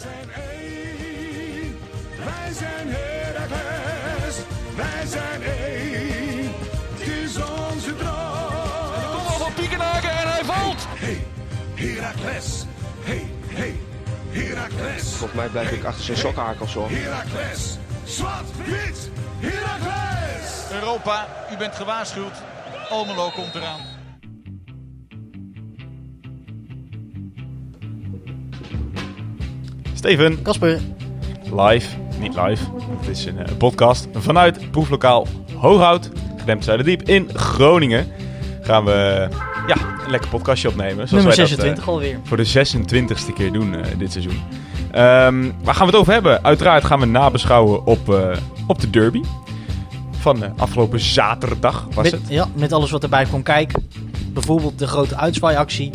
zijn één. Wij zijn Heracles. Wij zijn één. Het is onze droom. Kom van Piekenhaken en hij valt. Hey, Heracles. Hey, hey, Heracles. Volgens mij blijf ik achter zijn sokkenhakels hoor. Heracles. Zwart, wit, Heracles. Europa, u bent gewaarschuwd. Almelo komt eraan. Steven, Kasper, live, niet live, het is een eh, podcast vanuit proeflokaal Hooghout, gedempt Zuiderdiep in Groningen. Gaan we ja, een lekker podcastje opnemen. Zoals nummer wij dat, eh, 26 alweer. voor de 26e keer doen eh, dit seizoen. Ehm, waar gaan we het over hebben? Uiteraard gaan we nabeschouwen op, op de derby. Van afgelopen zaterdag was Met, het. ja, met alles wat erbij kwam kijken. Bijvoorbeeld de grote uitzwaaiactie.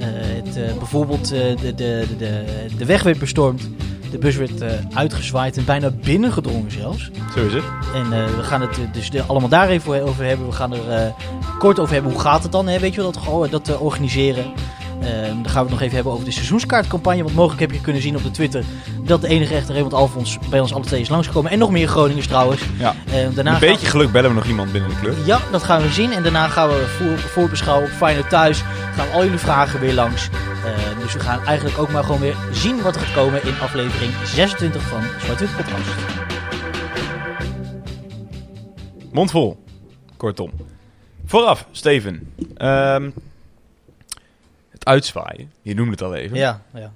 Eh, het, eh, bijvoorbeeld eh, de, de, de, de, weg werd bestormd. De bus werd uitgezwaaid en bijna binnengedrongen zelfs. Zo is het. En we gaan het dus allemaal daar even over hebben. We gaan er kort over hebben. Hoe gaat het dan? Hè? Weet je wel, dat, dat organiseren. Ehm, dan gaan we het nog even hebben over de seizoenskaartcampagne. Want mogelijk heb je kunnen zien op de Twitter dat de enige echte Raymond Alfons bij ons alle twee is langsgekomen. En nog meer Groningers trouwens. Ja. Ehm, daarna Een beetje we- geluk bellen we nog iemand binnen de club. ja, dat gaan we zien. En daarna gaan we voor, voorbeschouwen op Feyenoord thuis. Gaan we al jullie vragen weer langs. Eh, dus we gaan eigenlijk ook maar gewoon weer zien wat er gaat komen in aflevering 26 van Zwart-Wit Podcast. Mond vol. Kortom. Vooraf, Steven. Ehm, het uitzwaaien. Je noemde het al even. Ja, ja.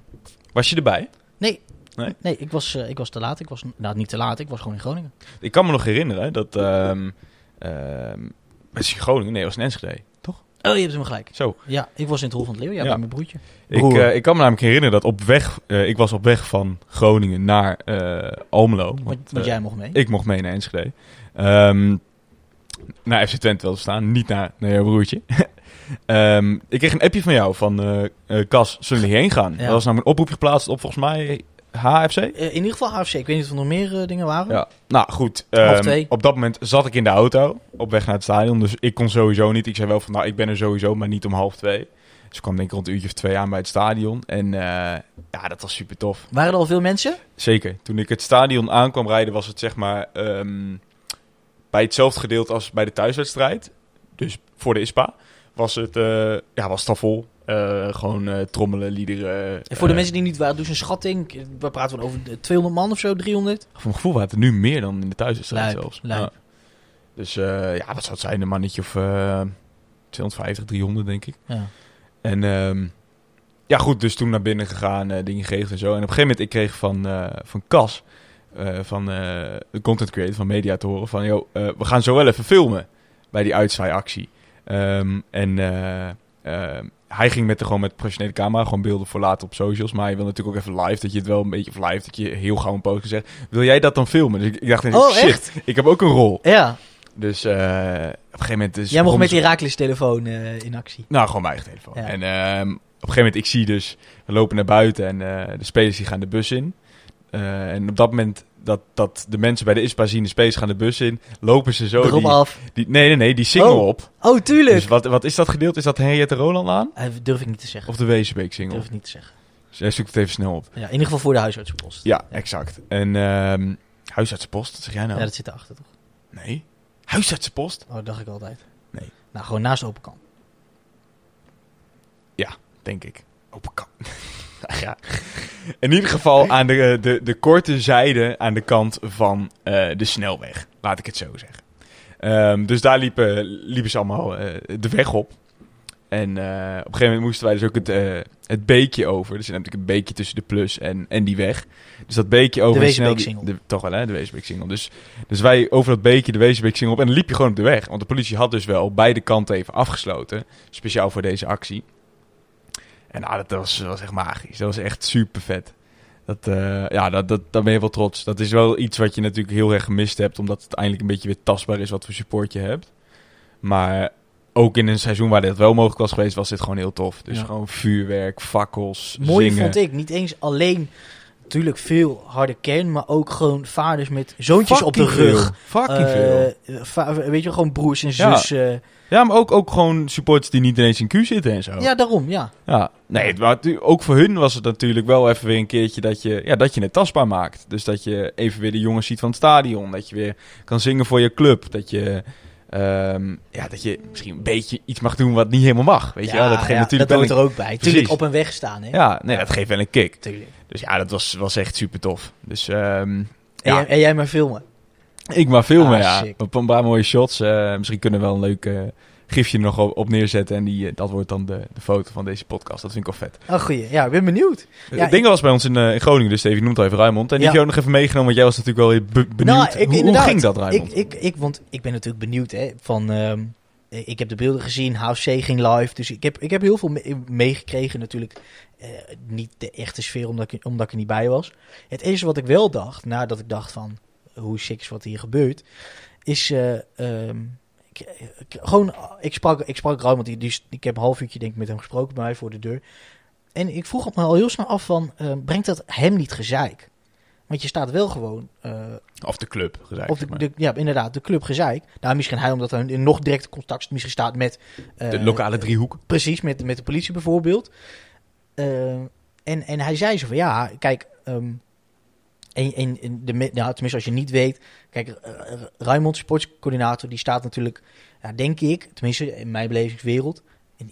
Was je erbij? Nee. Nee? Nee, ik was, eh, ik was te laat. Ik was, nou, niet te laat. Ik was gewoon in Groningen. Ik kan me nog herinneren dat... ehm ehm was je Groningen? Nee, het was in Enschede. Toch? Oh, je hebt hem gelijk. Zo. Ja, ik was in het Hol van het Leeuw. Ja, Ja. bij mijn broertje. Ik, eh, ik kan me namelijk herinneren dat op weg... eh, ik was op weg van Groningen naar eh, Almelo. Want, want, want jij mocht mee. Ik mocht mee naar Enschede. Ehm naar FC Twente wel te staan, niet naar, naar jouw broertje. Ehm, ik kreeg een appje van jou van eh, Cas, zullen we hierheen gaan? Ja. Er was namelijk een oproepje geplaatst op volgens mij HFC. Eh, in ieder geval AFC. Ik weet niet of er nog meer dingen waren. Ja, nou goed. Twee. op dat moment zat ik in de auto op weg naar het stadion. Dus ik kon sowieso niet. Ik zei wel van, nou, ik ben er sowieso, maar niet om half twee. Dus ik kwam denk ik rond een uurtje of twee aan bij het stadion. En ja, dat was super tof. Waren er al veel mensen? Zeker. Toen ik het stadion aankwam rijden, was het zeg maar ehm, bij hetzelfde gedeelte als bij de thuiswedstrijd. Dus voor de ISPA was het, eh, ja, was het al vol. Eh, gewoon eh, trommelen, liederen. En voor de mensen die niet waren, dus een schatting. We praten over de 200 man of zo, 300. Voor mijn gevoel waren het er nu meer dan in de thuiswedstrijd zelfs. lijp. Ja. Dus eh, ja, wat zou het zijn? Een mannetje of eh 250, 300 denk ik. Ja. En ehm, ja, goed, dus toen naar binnen gegaan, eh, dingen geregeld en zo. En op een gegeven moment, ik kreeg van, eh, van Cas, eh, van eh, de content creator van Media te horen van... Yo, eh, we gaan zo wel even filmen bij die uitzwaaiactie. Ehm en eh, eh, hij ging met de, gewoon met de professionele camera, gewoon beelden voor later op socials. Maar je wil natuurlijk ook even live, dat je het wel een beetje, of live, dat je heel gauw een post zegt. Wil jij dat dan filmen? Dus ik, ik dacht, Oh, shit, echt? ik heb ook een rol. Ja, Dus eh, op een gegeven moment... Dus jij mocht met die Herakles telefoon eh, in actie. nou, gewoon mijn eigen telefoon. Ja. En ehm, op een gegeven moment, ik zie dus, we lopen naar buiten en de spelers die gaan de bus in. En op dat moment dat, dat de mensen bij de ISPA zien, de spelers gaan de bus in, lopen ze zo Erop die, af. die... Nee, nee, nee, die single Oh. op. Oh, tuurlijk. Dus wat, wat is dat gedeelte? Is dat Henriette Roland aan? Eh, durf ik niet te zeggen. Of de Wezenbeek single? Durf ik niet te zeggen. Dus jij zoekt het even snel op. Ja, in ieder geval voor de huisartsenpost. Ja, exact. En ehm huisartsenpost, wat zeg jij nou? Ja, dat zit erachter toch? Nee. Huisartsenpost? Oh, dat dacht ik altijd. Nee. Nou, gewoon naast open kan. denk ik. Open kant. ja. In ieder geval aan de, de, de korte zijde aan de kant van eh, de snelweg. Laat ik het zo zeggen. Ehm, dus daar liepen, liepen ze allemaal eh, de weg op. En eh, op een gegeven moment moesten wij dus ook het, eh, het beekje over. Dus je hebt natuurlijk een beekje tussen de plus en, en die weg. Dus dat beekje over... De Wezenbeek-singel. Toch wel, hè? De Wezenbeek-singel. Dus, dus wij over dat beekje, de Wezenbeek-singel op. En dan liep je gewoon op de weg. Want de politie had dus wel beide kanten even afgesloten. Speciaal voor deze actie. En nou, dat was, was echt magisch. Dat was echt super vet. Dat, eh, ja, dat, dat, daar ben je wel trots. Dat is wel iets wat je natuurlijk heel erg gemist hebt. Omdat het eindelijk een beetje weer tastbaar is wat voor support je hebt. Maar ook in een seizoen waar dit wel mogelijk was geweest, was dit gewoon heel tof. Dus Ja. gewoon vuurwerk, fakkels, Mooi zingen. vond ik. Niet eens alleen natuurlijk veel harde kern, maar ook gewoon vaders met zoontjes op de rug. veel. Fucking veel. Eh, va- weet je, gewoon broers en zussen. Ja, maar ook, ook gewoon supporters die niet ineens in Q zitten en zo. Ja, daarom, ja. Ja, nee, het, maar ook voor hun was het natuurlijk wel even weer een keertje dat je, ja, dat je het tastbaar maakt. Dus dat je even weer de jongens ziet van het stadion. Dat je weer kan zingen voor je club. Dat je, ehm, ja, dat je misschien een beetje iets mag doen wat niet helemaal mag. Weet je wel? Dat geeft ja, natuurlijk dat hoort een, er ook bij. Precies. Tuurlijk op een weg staan, hè. Ja, nee, dat geeft wel een kick. Tuurlijk. Dus ja, dat was, was echt super tof. Dus ehm, En, ja, jij, en jij maar filmen. ik maar filmen, Ah, ja. sick. Op een paar mooie shots. Eh, misschien kunnen we wel een leuk eh, gifje er nog op, neerzetten. En die, eh, dat wordt dan de, de foto van deze podcast. Dat vind ik wel vet. Oh, goeie. Ja, ik ben benieuwd. Ja, het ding was bij ons in, eh, in Groningen, dus Steven, je noemt al even Ruimond. En die Ja. heb je ook nog even meegenomen, want jij was natuurlijk wel be- benieuwd. Nou, ik- hoe, hoe ging dat, Ruimond? Ik, ik, ik, want ik ben natuurlijk benieuwd, hè. Van, ehm, ik heb de beelden gezien, House C ging live. Dus ik heb, ik heb heel veel me- meegekregen natuurlijk. eh, niet de echte sfeer, omdat ik, omdat ik er niet bij was. Het enige wat ik wel dacht, nadat ik dacht van... Hoe sick is wat hier gebeurt, is... eh, ik- gewoon, ik sprak, ik sprak Rauw, want die, die, ik heb een half uurtje denk ik met hem gesproken bij mij voor de deur. En ik vroeg me al heel snel af van, eh, brengt dat hem niet gezeik? Want je staat wel gewoon eh, Of de club, gezegd. of de, maar. de- ja, inderdaad, de club gezeik. Nou, misschien hij omdat hij in nog directe contact misschien staat met... eh, de lokale driehoek. Precies, met, met de politie bijvoorbeeld. Eh, en, en hij zei zo van, ja, kijk... ehm, en, en, en de, nou, tenminste, als je niet weet... Kijk, uh, Raymond, sportscoördinator, die staat natuurlijk... Ja, denk ik, tenminste in mijn belevingswereld...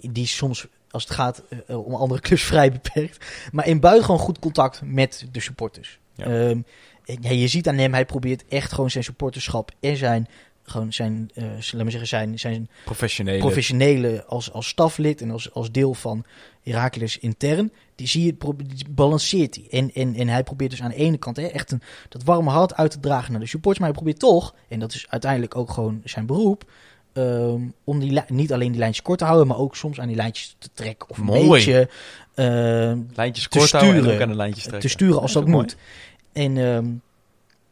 Die is soms, als het gaat eh, om andere clubs, vrij beperkt. Maar in buitengewoon goed contact met de supporters. Ja. Ehm, ja, je ziet aan hem, hij probeert echt gewoon zijn supporterschap... en zijn, gewoon zijn, eh laat maar zeggen, zijn, zijn Professionele. professionele als, als staflid en als, als deel van Heracles intern, die zie je, die balanceert hij. En, en, en hij probeert dus aan de ene kant hè, echt een, dat warme hart uit te dragen naar de supporters, maar hij probeert toch, en dat is uiteindelijk ook gewoon zijn beroep, ehm, om die, niet alleen die lijntjes kort te houden, maar ook soms aan die lijntjes te trekken of een Mooi. beetje ehm, lijntjes te kort houden en sturen. ook aan de lijntjes trekken. te sturen als dat moet. En, ehm,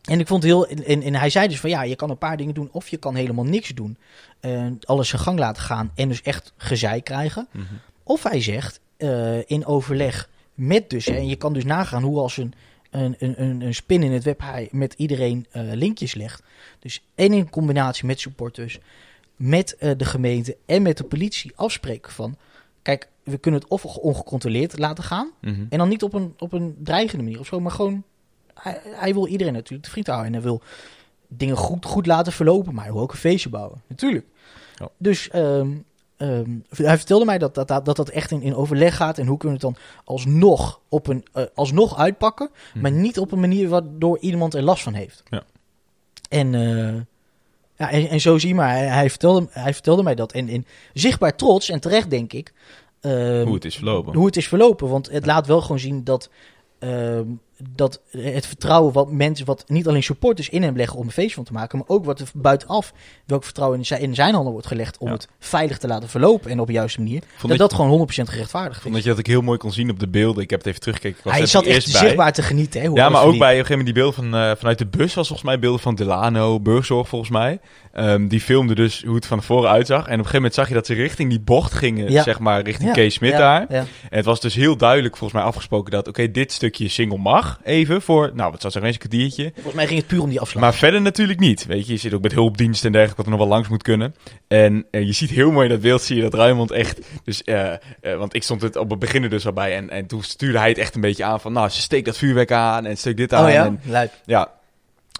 en ik vond heel. En, hij zei dus van ja, je kan een paar dingen doen of je kan helemaal niks doen. Eh, alles zijn gang laten gaan en dus echt gezeik krijgen. Mhm. Of hij zegt eh, in overleg met dus, hè, en je kan dus nagaan hoe als een, een, een, een, spin in het web hij met iedereen eh, linkjes legt. Dus en in combinatie met supporters, met de gemeente en met de politie afspreken van, kijk, we kunnen het of ongecontroleerd laten gaan, Mhm. en dan niet op een, op een dreigende manier of zo, maar gewoon, hij, hij wil iedereen natuurlijk te vriend houden en hij wil dingen goed, goed laten verlopen, maar hij wil ook een feestje bouwen, natuurlijk. Ja. Dus ehm, ehm, hij vertelde mij dat dat, dat, dat echt in, in overleg gaat en hoe kunnen we het dan alsnog, op een, eh, alsnog uitpakken, maar niet op een manier waardoor iemand er last van heeft. Ja. En, eh, ja, en, en zo zie je maar, hij, hij, vertelde, hij vertelde mij dat. En, en zichtbaar trots, en terecht denk ik, ehm, Hoe het is verlopen. hoe het is verlopen. Want het laat wel gewoon zien dat, dat het vertrouwen wat mensen, wat niet alleen supporters in hem leggen om een feestje van te maken, maar ook wat er buitenaf, welk vertrouwen in zijn, in zijn handen wordt gelegd om Ja. het veilig te laten verlopen en op de juiste manier. Vond dat dat, dat gewoon 100% gerechtvaardigd vond is. dat je dat ik heel mooi kon zien op de beelden. Ik heb het even teruggekeken. Ik was Hij zat echt bij. zichtbaar te genieten. Hè, hoe Ja, maar ook bij op een gegeven moment die beelden van, eh, vanuit de bus was volgens mij beelden van Delano, Burgzorg volgens mij. Ehm, die filmde dus hoe het van voren uitzag. En op een gegeven moment zag je dat ze richting die bocht gingen, Ja. zeg maar, richting Ja, Kees Smit daar. En het was dus heel duidelijk volgens mij afgesproken dat, oké, dit stukje single mag even voor, nou, wat zou zeggen, een kwartiertje. Volgens mij ging het puur om die afslag. Maar verder natuurlijk niet. Weet je, je zit ook met hulpdiensten en dergelijke, wat er nog wel langs moet kunnen. En eh, je ziet heel mooi in dat beeld, zie je dat Ruimond echt... Dus, eh, eh, want ik stond het op het begin er dus al bij. En, en toen stuurde hij het echt een beetje aan van... Nou, ze steekt dat vuurwerk aan en steek dit aan. oh ja, En, ja,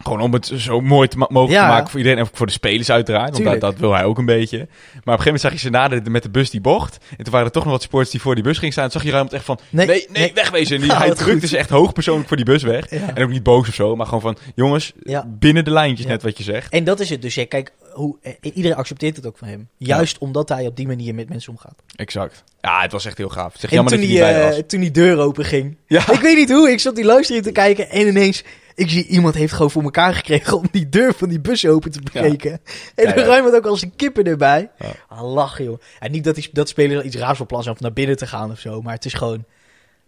gewoon om het zo mooi te ma- mogelijk Ja. te maken voor iedereen. En voor de spelers uiteraard, want dat, wil hij ook een beetje. Maar op een gegeven moment zag je ze na de, met de bus die bocht. En toen waren er toch nog wat sporters die voor die bus gingen staan. En zag je Ruimond echt van... Nee, nee, nee. wegwezen. En die, Ja, hij drukte ze echt hoogpersoonlijk voor die bus weg. Ja. En ook niet boos of zo, maar gewoon van... Jongens, Ja. binnen de lijntjes Ja. net wat je zegt. En dat is het dus. Hè. Kijk, hoe, eh, iedereen accepteert het ook van hem. Juist omdat hij op die manier met mensen omgaat. Exact. Ja, het was echt heel gaaf. Zeg En toen dat die, je niet bij eh, was. toen die deur open ging. Ja. Ik weet niet hoe, ik zat die livestream te kijken en ineens... Ik zie iemand heeft gewoon voor elkaar gekregen om die deur van die bus open te breken. En Ja, dan ruimt het ook als een kippen erbij. Ja. Ah, lachen joh. En niet dat, die, dat spelers iets raars van plan zijn om naar binnen te gaan of zo. Maar het is gewoon...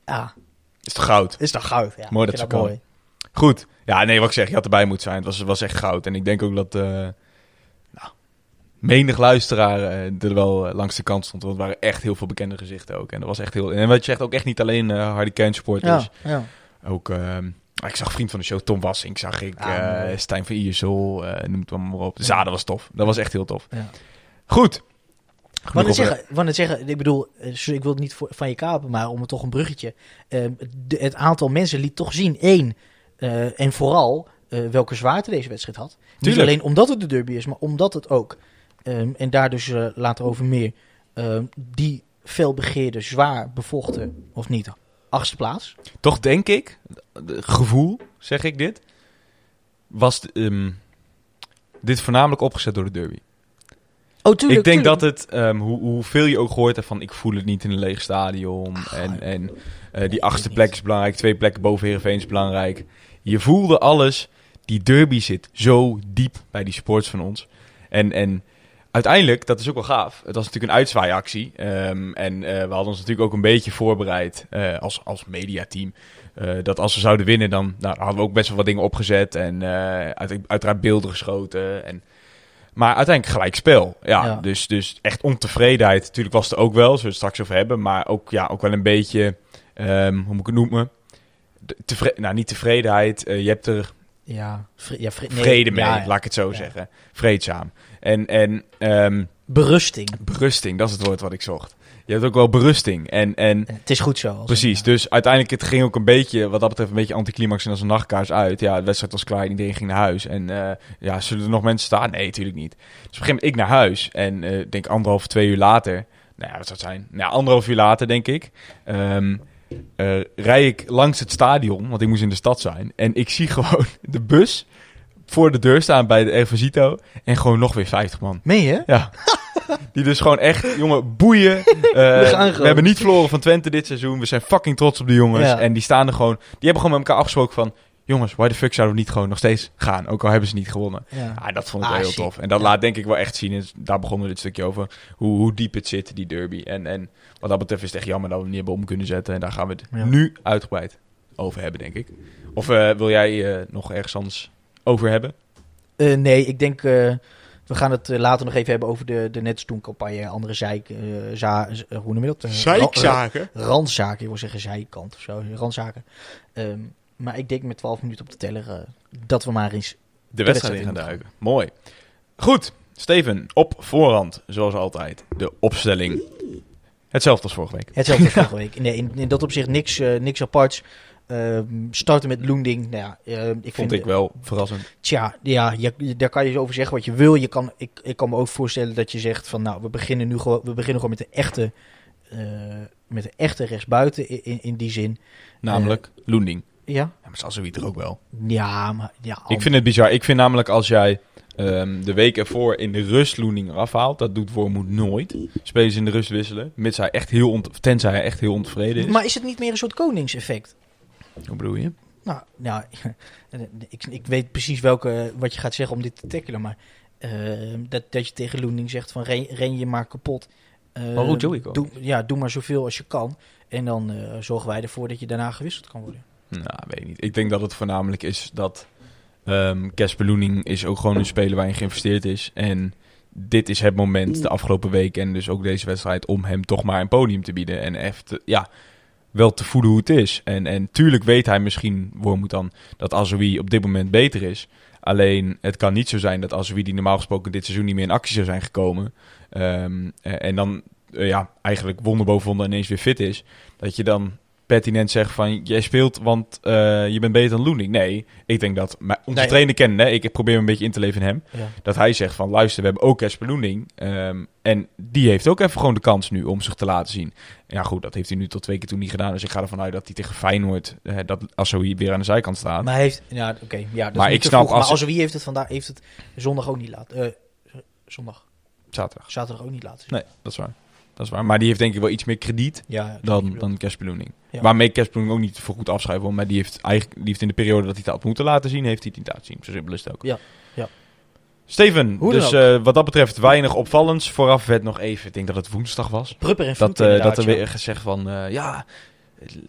Ja, Is toch goud? het is toch goud. Ja, Mooi dat ze mooi. Goed. Ja, nee, wat ik zeg, je had erbij moeten zijn. Het was, was echt goud. En ik denk ook dat... eh nou, menig luisteraar eh, er wel eh, langs de kant stond. Want er waren echt heel veel bekende gezichten ook. En dat was echt heel... En wat je zegt, ook echt niet alleen Hardy Kane supporters. Ja, ja. ook, ehm, ik zag vriend van de show Tom Wassing, zag ik, Ah, eh. Stijn van Iersel, eh noem het maar op. Ja, dat was tof. Dat was echt heel tof. Ja. Goed. Over- zeggen, het zeggen, ik bedoel, eh, ik wil het niet van je kapen, maar om het toch een bruggetje. De- het aantal mensen liet toch zien, één, en vooral welke zwaarte deze wedstrijd had. Niet alleen omdat het de derby is, maar omdat het ook, ehm, en daar dus later over meer, ehm, die felbegeerde, zwaar bevochten, of niet, achtste plaats. Toch denk ik, gevoel, zeg ik dit, was ehm, dit voornamelijk opgezet door de derby. Oh, tuurlijk, ik denk tuurlijk. dat het, ehm, hoe, hoeveel je ook gehoord hebt van ik voel het niet in een leeg stadion. en en eh, die achtste plek is belangrijk, twee plekken boven Heerenveen is belangrijk. Je voelde alles. Die derby zit zo diep bij die sports van ons. En, en uiteindelijk, dat is ook wel gaaf. Het was natuurlijk een uitzwaaiactie. Ehm, en eh, we hadden ons natuurlijk ook een beetje voorbereid eh, als, als mediateam. eh, dat als we zouden winnen, dan nou, hadden we ook best wel wat dingen opgezet. En uit, uiteraard beelden geschoten. En, maar uiteindelijk gelijk spel. Ja, Ja. Dus, dus echt ontevredenheid. Natuurlijk was het ook wel, zullen we het straks over hebben. Maar ook, ja, ook wel een beetje, ehm, hoe moet ik het noemen? Tevre nou, niet tevredenheid. je hebt er Ja, vre- ja, vre- nee, vrede mee, ja, laat ik het zo zeggen. Vreedzaam. En, en ehm, Berusting. berusting, dat is het woord wat ik zocht. Je hebt ook wel berusting. En, en Het is goed zo. precies, het- dus uiteindelijk het ging ook een beetje, wat dat betreft, een beetje anticlimax en als een nachtkaars uit. Ja, de wedstrijd was klaar, iedereen ging naar huis. En eh, ja, zullen er nog mensen staan? Nee, natuurlijk niet. Dus op een gegeven moment ik naar huis en eh denk anderhalf, twee uur later, nou ja, wat zou het zijn? Nou, anderhalf uur later, denk ik, ehm eh, rij ik langs het stadion, want ik moest in de stad zijn. En ik zie gewoon de bus voor de deur staan bij de Ervasito en gewoon nog weer 50 man. Meen je? Ja. Die dus gewoon echt, jongen, boeien. Eh, we, hebben niet verloren van Twente dit seizoen. We zijn fucking trots op de jongens. Ja. En die staan er gewoon, die hebben gewoon met elkaar afgesproken van... Jongens, why the fuck zouden we niet gewoon nog steeds gaan? Ook al hebben ze niet gewonnen. Ja. Ja, dat vond ik Ah, wel heel tof. En dat Ja. laat denk ik wel echt zien. En daar begonnen we dit stukje over. Hoe, hoe diep het zit, die derby. En, en wat dat betreft is het echt jammer dat we hem niet hebben om kunnen zetten. En daar gaan we het nu uitgebreid over hebben, denk ik. Of eh, wil jij eh, nog ergens anders over hebben? Eh, nee, ik denk. eh, we gaan het eh, later nog even hebben over de, de Netstoen-campagne. Andere zeik, eh, za, z- eh, hoe noem je dat? Ra- ra- randzaken, ik wil zeggen zijkant of zo. Randzaken. Ehm, maar ik denk met 12 minuten op de teller dat we maar eens. de wedstrijd in gaan duiken. Mooi. Goed, Steven, op voorhand, zoals altijd, de opstelling. Hetzelfde als vorige week. Hetzelfde als vorige week. Nee, in, in dat opzicht niks, eh, niks aparts. Ehm, starten met Loending. Nou ja, ehm, ik Vond vind, ik wel verrassend. Tja, ja, je, daar kan je over zeggen wat je wil. Je kan, ik, ik kan me ook voorstellen dat je zegt van nou, we beginnen nu gewoon, we beginnen gewoon met de echte, eh, met de echte rechtsbuiten in, in, in die zin. Namelijk Loending. Ja, Ja, maar Sassuwi er ook wel. ja, maar ja. Ik vind het bizar. Ik vind namelijk als jij ehm, de week ervoor in de rust Loending eraf haalt, dat doet Wormoed nooit. Spelers in de rust wisselen, mits hij echt heel ont tenzij hij echt heel ontevreden is. Maar is het niet meer een soort koningseffect? Hoe bedoel je? Nou, nou ik, ik weet precies welke, wat je gaat zeggen om dit te tackelen, maar eh, dat, dat je tegen Loening zegt van ren, ren je maar kapot. Eh, Maar hoe doe, ja, doe maar zoveel als je kan. En dan eh, zorgen wij ervoor dat je daarna gewisseld kan worden. Nou, weet ik niet. Ik denk dat het voornamelijk is dat ehm Casper Loening is ook gewoon een speler waarin geïnvesteerd is. En dit is het moment, de afgelopen week en dus ook deze wedstrijd, om hem toch maar een podium te bieden. En echt, ja, wel te voeden hoe het is. En, en tuurlijk weet hij misschien, Wormoed dan, dat Azoui op dit moment beter is. Alleen, het kan niet zo zijn dat Azoui, die normaal gesproken dit seizoen niet meer in actie zou zijn gekomen. ehm, eh, en dan, eh, ja, eigenlijk wonder boven wonder ineens weer fit is. Dat je dan pertinent zegt van, jij speelt, want eh, je bent beter dan Loening. Nee, ik denk dat, maar onze Nee. trainer kennen, hè, ik probeer me een beetje in te leven in hem. Ja. Dat hij zegt van, luister, we hebben ook Casper Loening. ehm, en die heeft ook even gewoon de kans nu om zich te laten zien. Ja goed, dat heeft hij nu tot twee keer toe niet gedaan. Dus ik ga ervan uit dat hij tegen Feyenoord, eh, dat als zo hier weer aan de zijkant staat. Maar hij heeft, ja, oké, ja, dat Maar ik snap vroeg, als- Maar heeft het vandaag, heeft het zondag ook niet laten. eh, zondag, Zaterdag. zaterdag ook niet laten. zien. Nee, dat is waar. Dat is waar. Maar die heeft denk ik wel iets meer krediet Ja, ik dan, dan Casper Loening. Ja. Waarmee Casper Loening ook niet voor goed afschrijven. Maar die heeft, eigenlijk, die heeft in de periode dat hij het had moeten laten zien, heeft hij het niet laten zien. Zo simpel is het ook. Ja, ja. Steven, Hoe dus eh, wat dat betreft weinig opvallends. Vooraf werd nog even, ik denk dat het woensdag was. Prupper en Dat, Vloed eh, dat er weer gezegd van, eh, ja,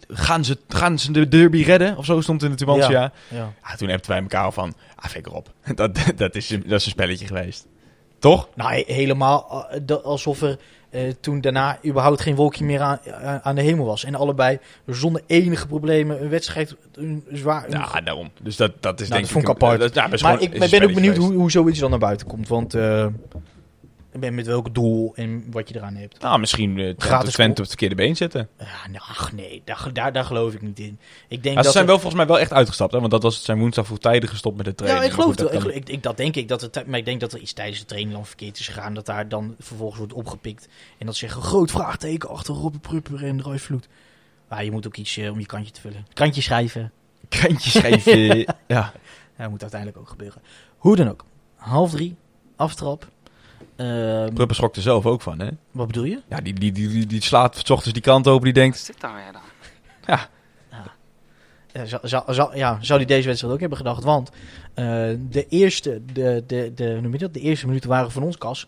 gaan ze, gaan ze de derby redden? Of zo stond in de Tubantia. Ja. Ja. Ja, toen hebben wij elkaar van, ah, fik erop. Dat, dat, is, een- dat is een spelletje geweest. Toch? Nou, he- helemaal alsof er eh, toen daarna überhaupt geen wolkje meer aan, aan- aan de hemel was. En allebei zonder enige problemen een wedstrijd een zwaar... een Ja, daarom. Dus dat, dat is Nou, denk dat vond ik een- apart. dat- ja, maar ik ben ook benieuwd hoe, hoe zoiets dan naar buiten komt. Want eh, ben met welk doel en wat je eraan hebt. Nou, misschien eh Gratis Twente, Twente op het verkeerde been zetten. Ja, nou, ach nee, daar, daar, daar geloof ik niet in. Ik denk Ja, dat ze zijn wel volgens mij wel echt uitgestapt, hè? Want dat was, zijn woensdag vroegtijdig gestopt met de Ja, training. ik geloof het wel. Ik, dat denk ik. Dat het, maar ik denk dat er iets tijdens de training dan verkeerd is gegaan. Dat daar dan vervolgens wordt opgepikt. En dat ze zeggen, groot vraagteken achter Robben Prupper en Roy Vloed. Maar je moet ook iets eh, om je kantje te vullen. Kantje schrijven. kan- Kantje schrijven. ja. Ja, dat moet uiteindelijk ook gebeuren. Hoe dan ook. Half drie, aftrap. Ehm, Prupper schrok er zelf ook van, hè? wat bedoel je? Ja, die, die, die, die, die slaat 's ochtends die kant open, die denkt... zit daar weer dan? Eh, zou, zou, zou- ja, zou hij deze wedstrijd ook hebben gedacht? Want eh, de, eerste, de, de, de, hoe noem je dat? de eerste minuten waren van ons kas.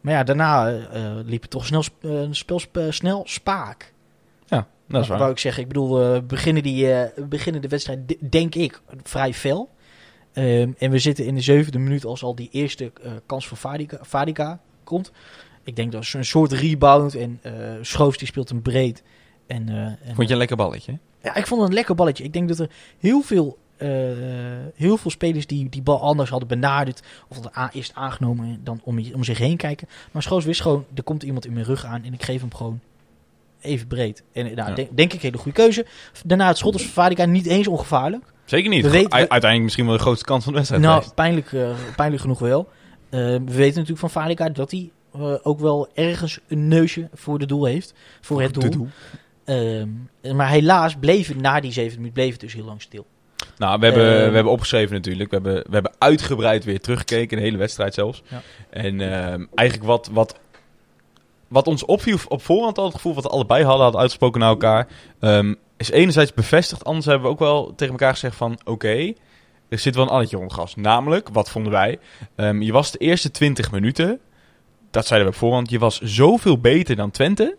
Maar ja, daarna eh, eh, liep het toch snel, spel snel spaak. Ja, dat is Wou waar. ik zeggen. Ik bedoel, we beginnen, die, eh, beginnen de wedstrijd, denk ik, vrij fel. Ehm, en we zitten in de zevende minuut als al die eerste eh, kans voor Vadika komt. Ik denk dat is een soort rebound. En eh Schoofs die speelt hem breed. En, eh, en, Vond je een lekker balletje? ja, ik vond het een lekker balletje. Ik denk dat er heel veel, heel veel spelers die die bal anders hadden benaderd. Of dat a- eerst aangenomen dan om, om zich heen kijken. Maar Schoos wist gewoon, er komt iemand in mijn rug aan en ik geef hem gewoon even breed. En nou, Ja. denk, denk ik hele goede keuze. Daarna het schot als Vadica niet eens ongevaarlijk. Zeker niet. We weten- Uiteindelijk misschien wel de grootste kans van de wedstrijd Nou, pijnlijk, eh, pijnlijk genoeg wel. Eh, we weten natuurlijk van Vadica dat hij eh, ook wel ergens een neusje voor de doel heeft. Voor het doel. Ehm, maar helaas bleef het na die zeven minuten bleef het dus heel lang stil. Nou, we hebben, Eh, we hebben opgeschreven natuurlijk. We hebben, we hebben uitgebreid weer teruggekeken, de hele wedstrijd zelfs. Ja. En ehm, eigenlijk wat, wat, wat ons opviel op voorhand al, het gevoel wat we allebei hadden, hadden uitgesproken naar elkaar, ehm, is enerzijds bevestigd. Anders hebben we ook wel tegen elkaar gezegd van, oké, er zit wel een alletje onder gas. Namelijk, wat vonden wij? Ehm, je was de eerste 20 minuten, dat zeiden we op voorhand, je was zoveel beter dan Twente,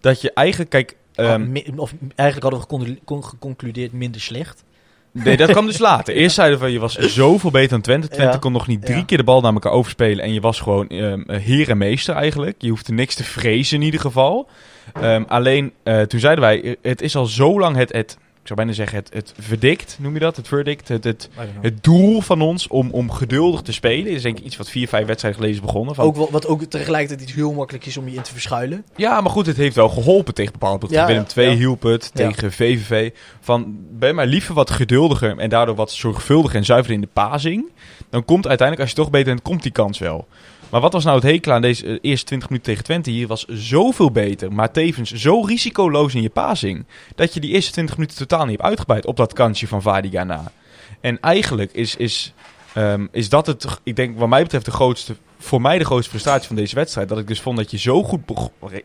dat je eigenlijk, kijk... Ah, ehm, of eigenlijk hadden we geconcludeerd minder slecht. Nee, dat kwam dus later. Eerst zeiden we, je was zoveel beter dan Twente. Twente Ja. kon nog niet drie Ja. keer de bal naar elkaar overspelen. En je was gewoon ehm heer en meester eigenlijk. Je hoefde niks te vrezen in ieder geval. Ehm, alleen, eh, toen zeiden wij, het is al zo lang het, het zou bijna zeggen, het, het verdict, noem je dat? Het verdict, het, het, het doel van ons om, om geduldig te spelen. Is denk ik iets wat vier, vijf wedstrijden geleden is begonnen. Van, ook wel, wat ook tegelijkertijd iets heel makkelijk is om je in te verschuilen. ja, maar goed, het heeft wel geholpen tegen bepaalde ploegen. Ja, Willem ja, II ja. hielp het, Ja. tegen VVV. Van, ben maar liever wat geduldiger en daardoor wat zorgvuldiger en zuiver in de pazing. Dan komt uiteindelijk, als je toch beter bent, komt die kans wel. Maar wat was nou het hekel aan deze eh, eerste 20 minuten tegen Twente? Hier was zoveel beter, maar tevens zo risicoloos in je pazing. Dat je die eerste 20 minuten totaal niet hebt uitgebreid op dat kansje van Vadiga na. En eigenlijk is, is, ehm, is dat het, ik denk wat mij betreft de grootste, voor mij de grootste frustratie van deze wedstrijd. Dat ik dus vond dat je zo goed,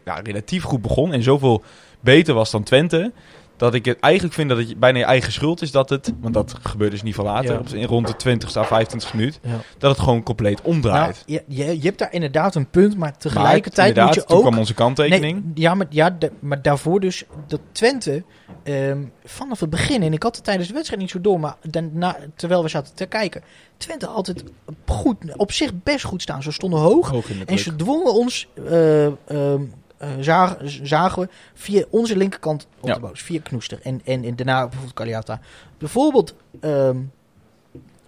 ja, relatief goed begon en zoveel beter was dan Twente. Dat ik het eigenlijk vind dat het bijna je eigen schuld is dat het, want dat gebeurt dus niet van later, Ja. op- in rond de 20ste à 25 minuut, Ja. dat het gewoon compleet omdraait. Nou, je, je, je hebt daar inderdaad een punt, maar Maar tegelijkertijd inderdaad, moet je toen ook... kwam onze kanttekening. Nee, ja, maar, ja, de- maar daarvoor dus dat Twente ehm, vanaf het begin, en ik had het tijdens de wedstrijd niet zo door, maar daarna, terwijl we zaten te kijken, Twente altijd goed, op zich best goed staan. Ze stonden hoog en ze dwongen ons, eh, ehm, eh, zagen, zagen we, via onze linkerkant op Ja. de boos, via Knoester en, en, en daarna bijvoorbeeld Caliata. Bijvoorbeeld... ehm,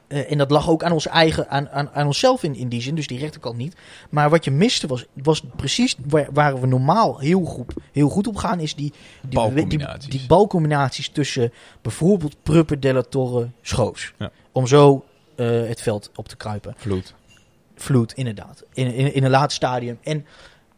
eh, en dat lag ook aan ons eigen, aan, aan, aan onszelf in, in die zin, dus die rechterkant niet. Maar wat je miste was, was precies waar, waar we normaal heel goed, heel goed op gaan, is die, die, Balcombinaties. die, die balcombinaties tussen bijvoorbeeld Prupper, Della Torre, Schoos. Ja. Om zo eh, het veld op te kruipen. Vloed. Vloed, inderdaad. In, in, in een laat stadium. En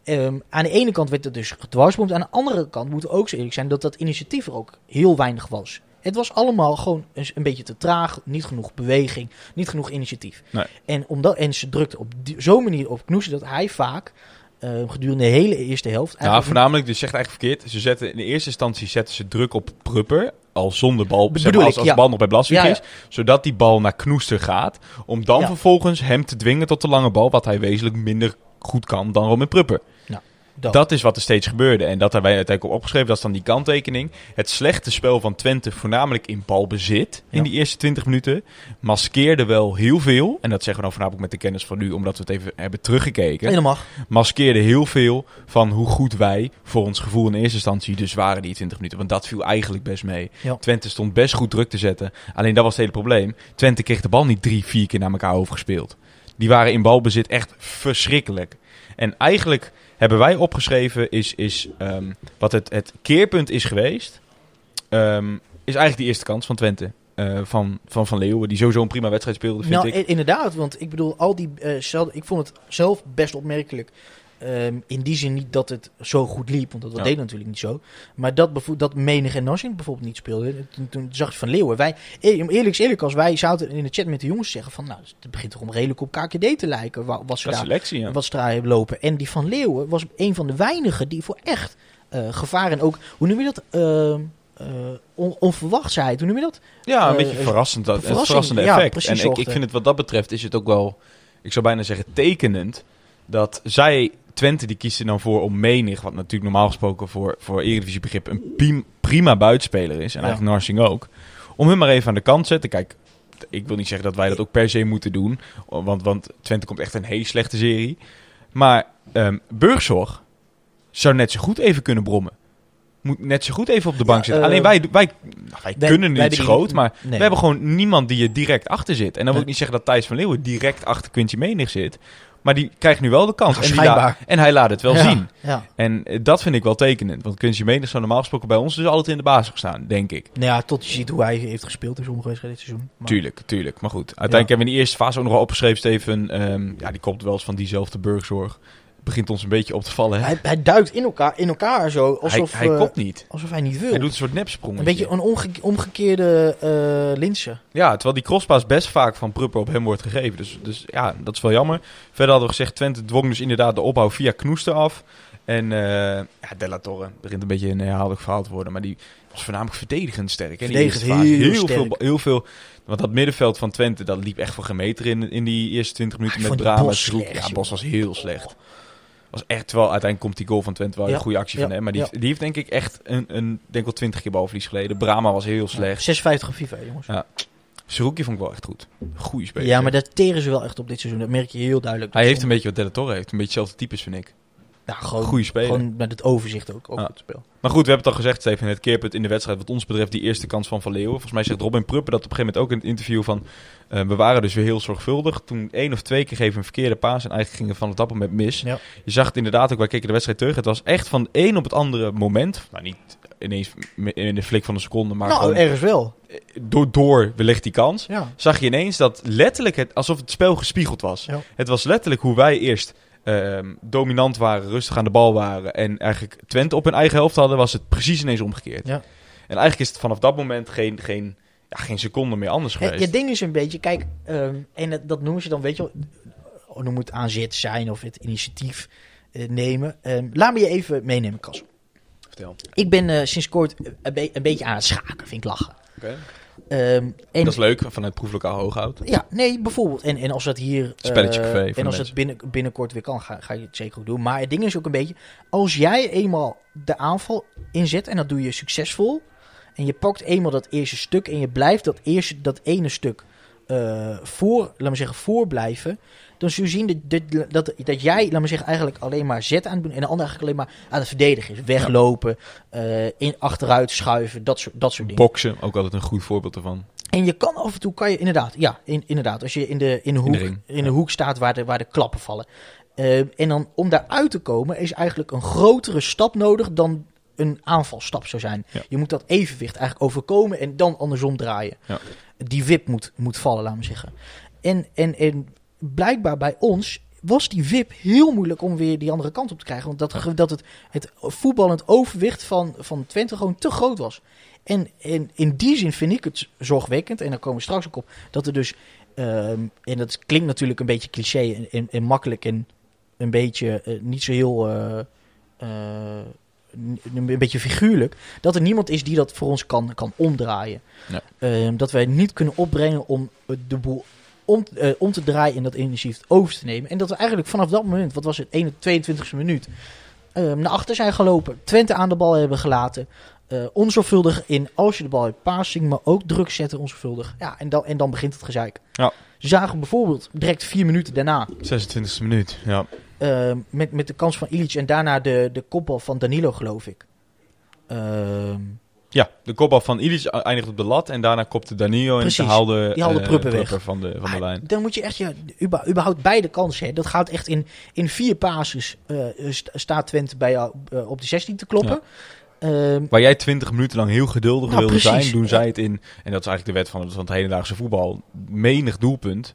ehm, aan de ene kant werd het dus gedwarsboomd. Aan de andere kant moet ook zo eerlijk zijn dat dat initiatief er ook heel weinig was. Het was allemaal gewoon een, een beetje te traag. Niet genoeg beweging. Niet genoeg initiatief. Nee. En, omdat, en ze drukte op zo'n manier op Knoes dat hij vaak eh, gedurende de hele eerste helft... Ja, voornamelijk, dus zegt eigenlijk verkeerd. Ze zetten in de eerste instantie zetten ze druk op Prupper. Al zonder bal, Bedoel zeg maar, als, ik, als ja. de bal nog bij Blaswijk Ja, ja. is. Zodat die bal naar Knoester gaat. Om dan vervolgens hem te dwingen tot de lange bal. Wat hij wezenlijk minder goed kan dan Roman Prupper. Ja. Dat. Dat is wat er steeds gebeurde. En dat hebben wij uiteindelijk op opgeschreven. Dat is dan die kanttekening. Het slechte spel van Twente, voornamelijk in balbezit in Ja. die eerste 20 minuten, maskeerde wel heel veel. En dat zeggen we dan voornamelijk met de kennis van nu, omdat we het even hebben teruggekeken. Mag. Maskeerde heel veel van hoe goed wij, voor ons gevoel in eerste instantie, dus waren die 20 minuten. Want dat viel eigenlijk best mee. Ja. Twente stond best goed druk te zetten. Alleen dat was het hele probleem. Twente kreeg de bal niet drie, vier keer naar elkaar overgespeeld. Die waren in balbezit echt verschrikkelijk. En eigenlijk hebben wij opgeschreven is, is ehm, wat het, het keerpunt is geweest. ehm, is eigenlijk die eerste kans van Twente. eh, van, van Van Leeuwen, die sowieso een prima wedstrijd speelde, vind Nou, ik. inderdaad, want ik bedoel, al die, eh, ik vond het zelf best opmerkelijk. Ehm, in die zin niet dat het zo goed liep, want dat Ja. deed natuurlijk niet zo. Maar dat, dat Menig en Nassing bijvoorbeeld niet speelden. Toen, toen zag je van Leeuwen. Wij, e- om eerlijk is eerlijk, als wij zouden in de chat met de jongens zeggen van, nou, het begint toch om redelijk op KKD te lijken. wa- Wat ze daar, selectie, ja. wat ze daar hebben lopen. En die van Leeuwen was een van de weinigen die voor echt eh, gevaar en ook, hoe noem je dat? Ehm, eh, on, onverwachtheid, hoe noem je dat? Ja, een Eh, beetje verrassend, dat, het verrassende effect. en ik, ik vind het wat dat betreft is het ook wel, ik zou bijna zeggen tekenend, dat zij, Twente, die kiest er dan voor om menig, wat natuurlijk normaal gesproken voor, voor Eredivisie begrip een piem- prima buitenspeler is, en Ja. eigenlijk Narsing ook, om hem maar even aan de kant te zetten. Kijk, ik wil niet zeggen dat wij dat ook per se moeten doen, want, want Twente komt echt een hele slechte serie. Maar ehm Burgzorg zou net zo goed even kunnen brommen. Moet net zo goed even op de bank Ja, zitten. eh, Alleen wij, wij, nou, wij kunnen niet groot, maar Nee. we hebben gewoon niemand die er direct achter zit. En dan wil ik niet zeggen dat Thijs van Leeuwen direct achter Quincy Menig zit. Maar die krijgt nu wel de kans. En, die en hij laat het wel Ja, zien. Ja. En eh, dat vind ik wel tekenend. Want Quincy Menig zou normaal gesproken bij ons dus altijd in de basis gestaan, denk ik. Nou ja, tot je ziet hoe hij heeft gespeeld in sommige wedstrijden dit seizoen. Maar- Tuurlijk, tuurlijk. Maar goed, uiteindelijk hebben we in de eerste fase ook nog wel opgeschreven, Steven. ehm, ja, die komt wel eens van diezelfde burgzorg. Begint ons een beetje op te vallen. Hè? Hij, hij duikt in elkaar, in elkaar zo, alsof hij, hij eh, komt niet. alsof hij niet wil. Hij doet een soort nepsprong. een beetje een omge- omgekeerde eh Linse. Ja, terwijl die crosspaas best vaak van Prupper op hem wordt gegeven. Dus, dus ja, dat is wel jammer. Verder hadden we gezegd, Twente dwong dus inderdaad de opbouw via Knoester af. En eh ja, Della Torre begint een beetje een herhaaldelijk verhaal te worden. Maar die was voornamelijk verdedigend sterk. hè, die Verdedigend heel heel, sterk. veel, heel veel. Want dat middenveld van Twente, dat liep echt voor gemeter in, in die eerste 20 minuten ik met slecht, Ja. Bos was heel slecht. Was echt wel, uiteindelijk komt die goal van Twente wel Ja, een goede actie ja, van hem. Maar die, ja. die heeft denk ik echt een, een denk wel 20 keer balverlies geleden. Brama was heel slecht. 56 op FIFA, jongens. Ja. Seruki vond ik wel echt goed. Goeie speler. Ja, maar daar teren ze wel echt op dit seizoen. Dat merk je heel duidelijk. Hij Dat heeft een beetje wat Della Torre heeft. Een beetje hetzelfde types, vind ik. Ja, gewoon, goede speler. Gewoon met het overzicht ook, ook Ja. het spel. Maar goed, we hebben het al gezegd, Steven. Het keerpunt in de wedstrijd wat ons betreft die eerste kans van Van Leeuwen. Volgens mij zegt Robin Pruppen dat op een gegeven moment ook in het interview van... eh, we waren dus weer heel zorgvuldig. Toen één of twee keer geven een verkeerde paas en eigenlijk gingen van het appel met mis. Ja. Je zag het inderdaad ook, wij keken de wedstrijd terug. Het was echt van het een op het andere moment. Nou, niet ineens in de flik van een seconde, maar nou, ergens wel. door, door wellicht die kans. Ja. zag je ineens dat letterlijk het, alsof het spel gespiegeld was. Het was letterlijk hoe wij eerst ehm, dominant waren, rustig aan de bal waren en eigenlijk Twente op hun eigen helft hadden, was het precies ineens omgekeerd. Ja. En eigenlijk is het vanaf dat moment geen, geen, ja, geen seconde meer anders geweest. het ding is een beetje, kijk, ehm, en dat, dat noemen ze dan, weet je wel, oh, noem het aanzet zijn of het initiatief eh, nemen. Ehm, laat me je even meenemen, Kas. Vertel. Ik ben eh, sinds kort een, be- een beetje aan het schaken, vind ik lachen. Oké. Ehm, en Dat is leuk, vanuit proeflokaal Hooghout. Ja, nee, bijvoorbeeld. En, en als dat hier. eh, Spelletje café voor en als het binnen, binnenkort weer kan, ga, ga je het zeker ook doen. Maar het ding is ook een beetje. Als jij eenmaal de aanval inzet en dat doe je succesvol. En je pakt eenmaal dat eerste stuk en je blijft dat, eerste, dat ene stuk eh, voor, laat maar zeggen, voorblijven. Zul je zien dat, dat, dat, jij, laat maar zeggen, eigenlijk alleen maar zet aan het doen. En de ander eigenlijk alleen maar aan het verdedigen is. Weglopen, eh, in, achteruit schuiven, dat soort, dat soort dingen. Boksen, ook altijd een goed voorbeeld ervan. En je kan af en toe, kan je inderdaad, ja, in, inderdaad, als je in de, in de, hoek, de in de ja. hoek staat waar de, waar de klappen vallen. Eh, en dan om daaruit te komen is eigenlijk een grotere stap nodig dan een aanvalstap zou zijn. Ja. Je moet dat evenwicht eigenlijk overkomen en dan andersom draaien. Ja. Die wip moet, moet vallen, laat me zeggen. En, en, en blijkbaar bij ons was die wip heel moeilijk om weer die andere kant op te krijgen. Want dat, dat het, het voetballend overwicht van, van Twente gewoon te groot was. En, en in die zin vind ik het zorgwekkend, en daar komen we straks ook op, dat er dus, ehm, en dat klinkt natuurlijk een beetje cliché en, en, en makkelijk en een beetje eh, niet zo heel, eh, eh, een beetje figuurlijk, dat er niemand is die dat voor ons kan, kan omdraaien. Ja. Ehm, dat wij niet kunnen opbrengen om de boel om, eh, om te draaien en dat initiatief over te nemen. En dat we eigenlijk vanaf dat moment, wat was het, 21, 22e minuut, ehm, naar achter zijn gelopen. Twente aan de bal hebben gelaten. eh, onzorgvuldig in als je de bal hebt passing, maar ook druk zetten onzorgvuldig. Ja, en dan, en dan begint het gezeik. Ja. Ze zagen bijvoorbeeld direct vier minuten daarna 26e minuut, ja. ehm, met, met de kans van Ilic en daarna de, de kopbal van Danilo, geloof ik. Ehm, Ja, de kopbal van Illich eindigt op de lat en daarna kopte Danilo en ze haalde, die haalde eh, Pruppen weg. van de, van de ah, lijn. Dan moet je echt je, uba- überhaupt beide kansen. Hè. Dat gaat echt in, in vier passes. eh, st- staat Twente bij jou eh, op de 16 te kloppen. Ehm, Waar jij 20 minuten lang heel geduldig Nou, wilde precies. zijn, doen zij het in, en dat is eigenlijk de wet van, het- van het hedendaagse voetbal, menig doelpunt.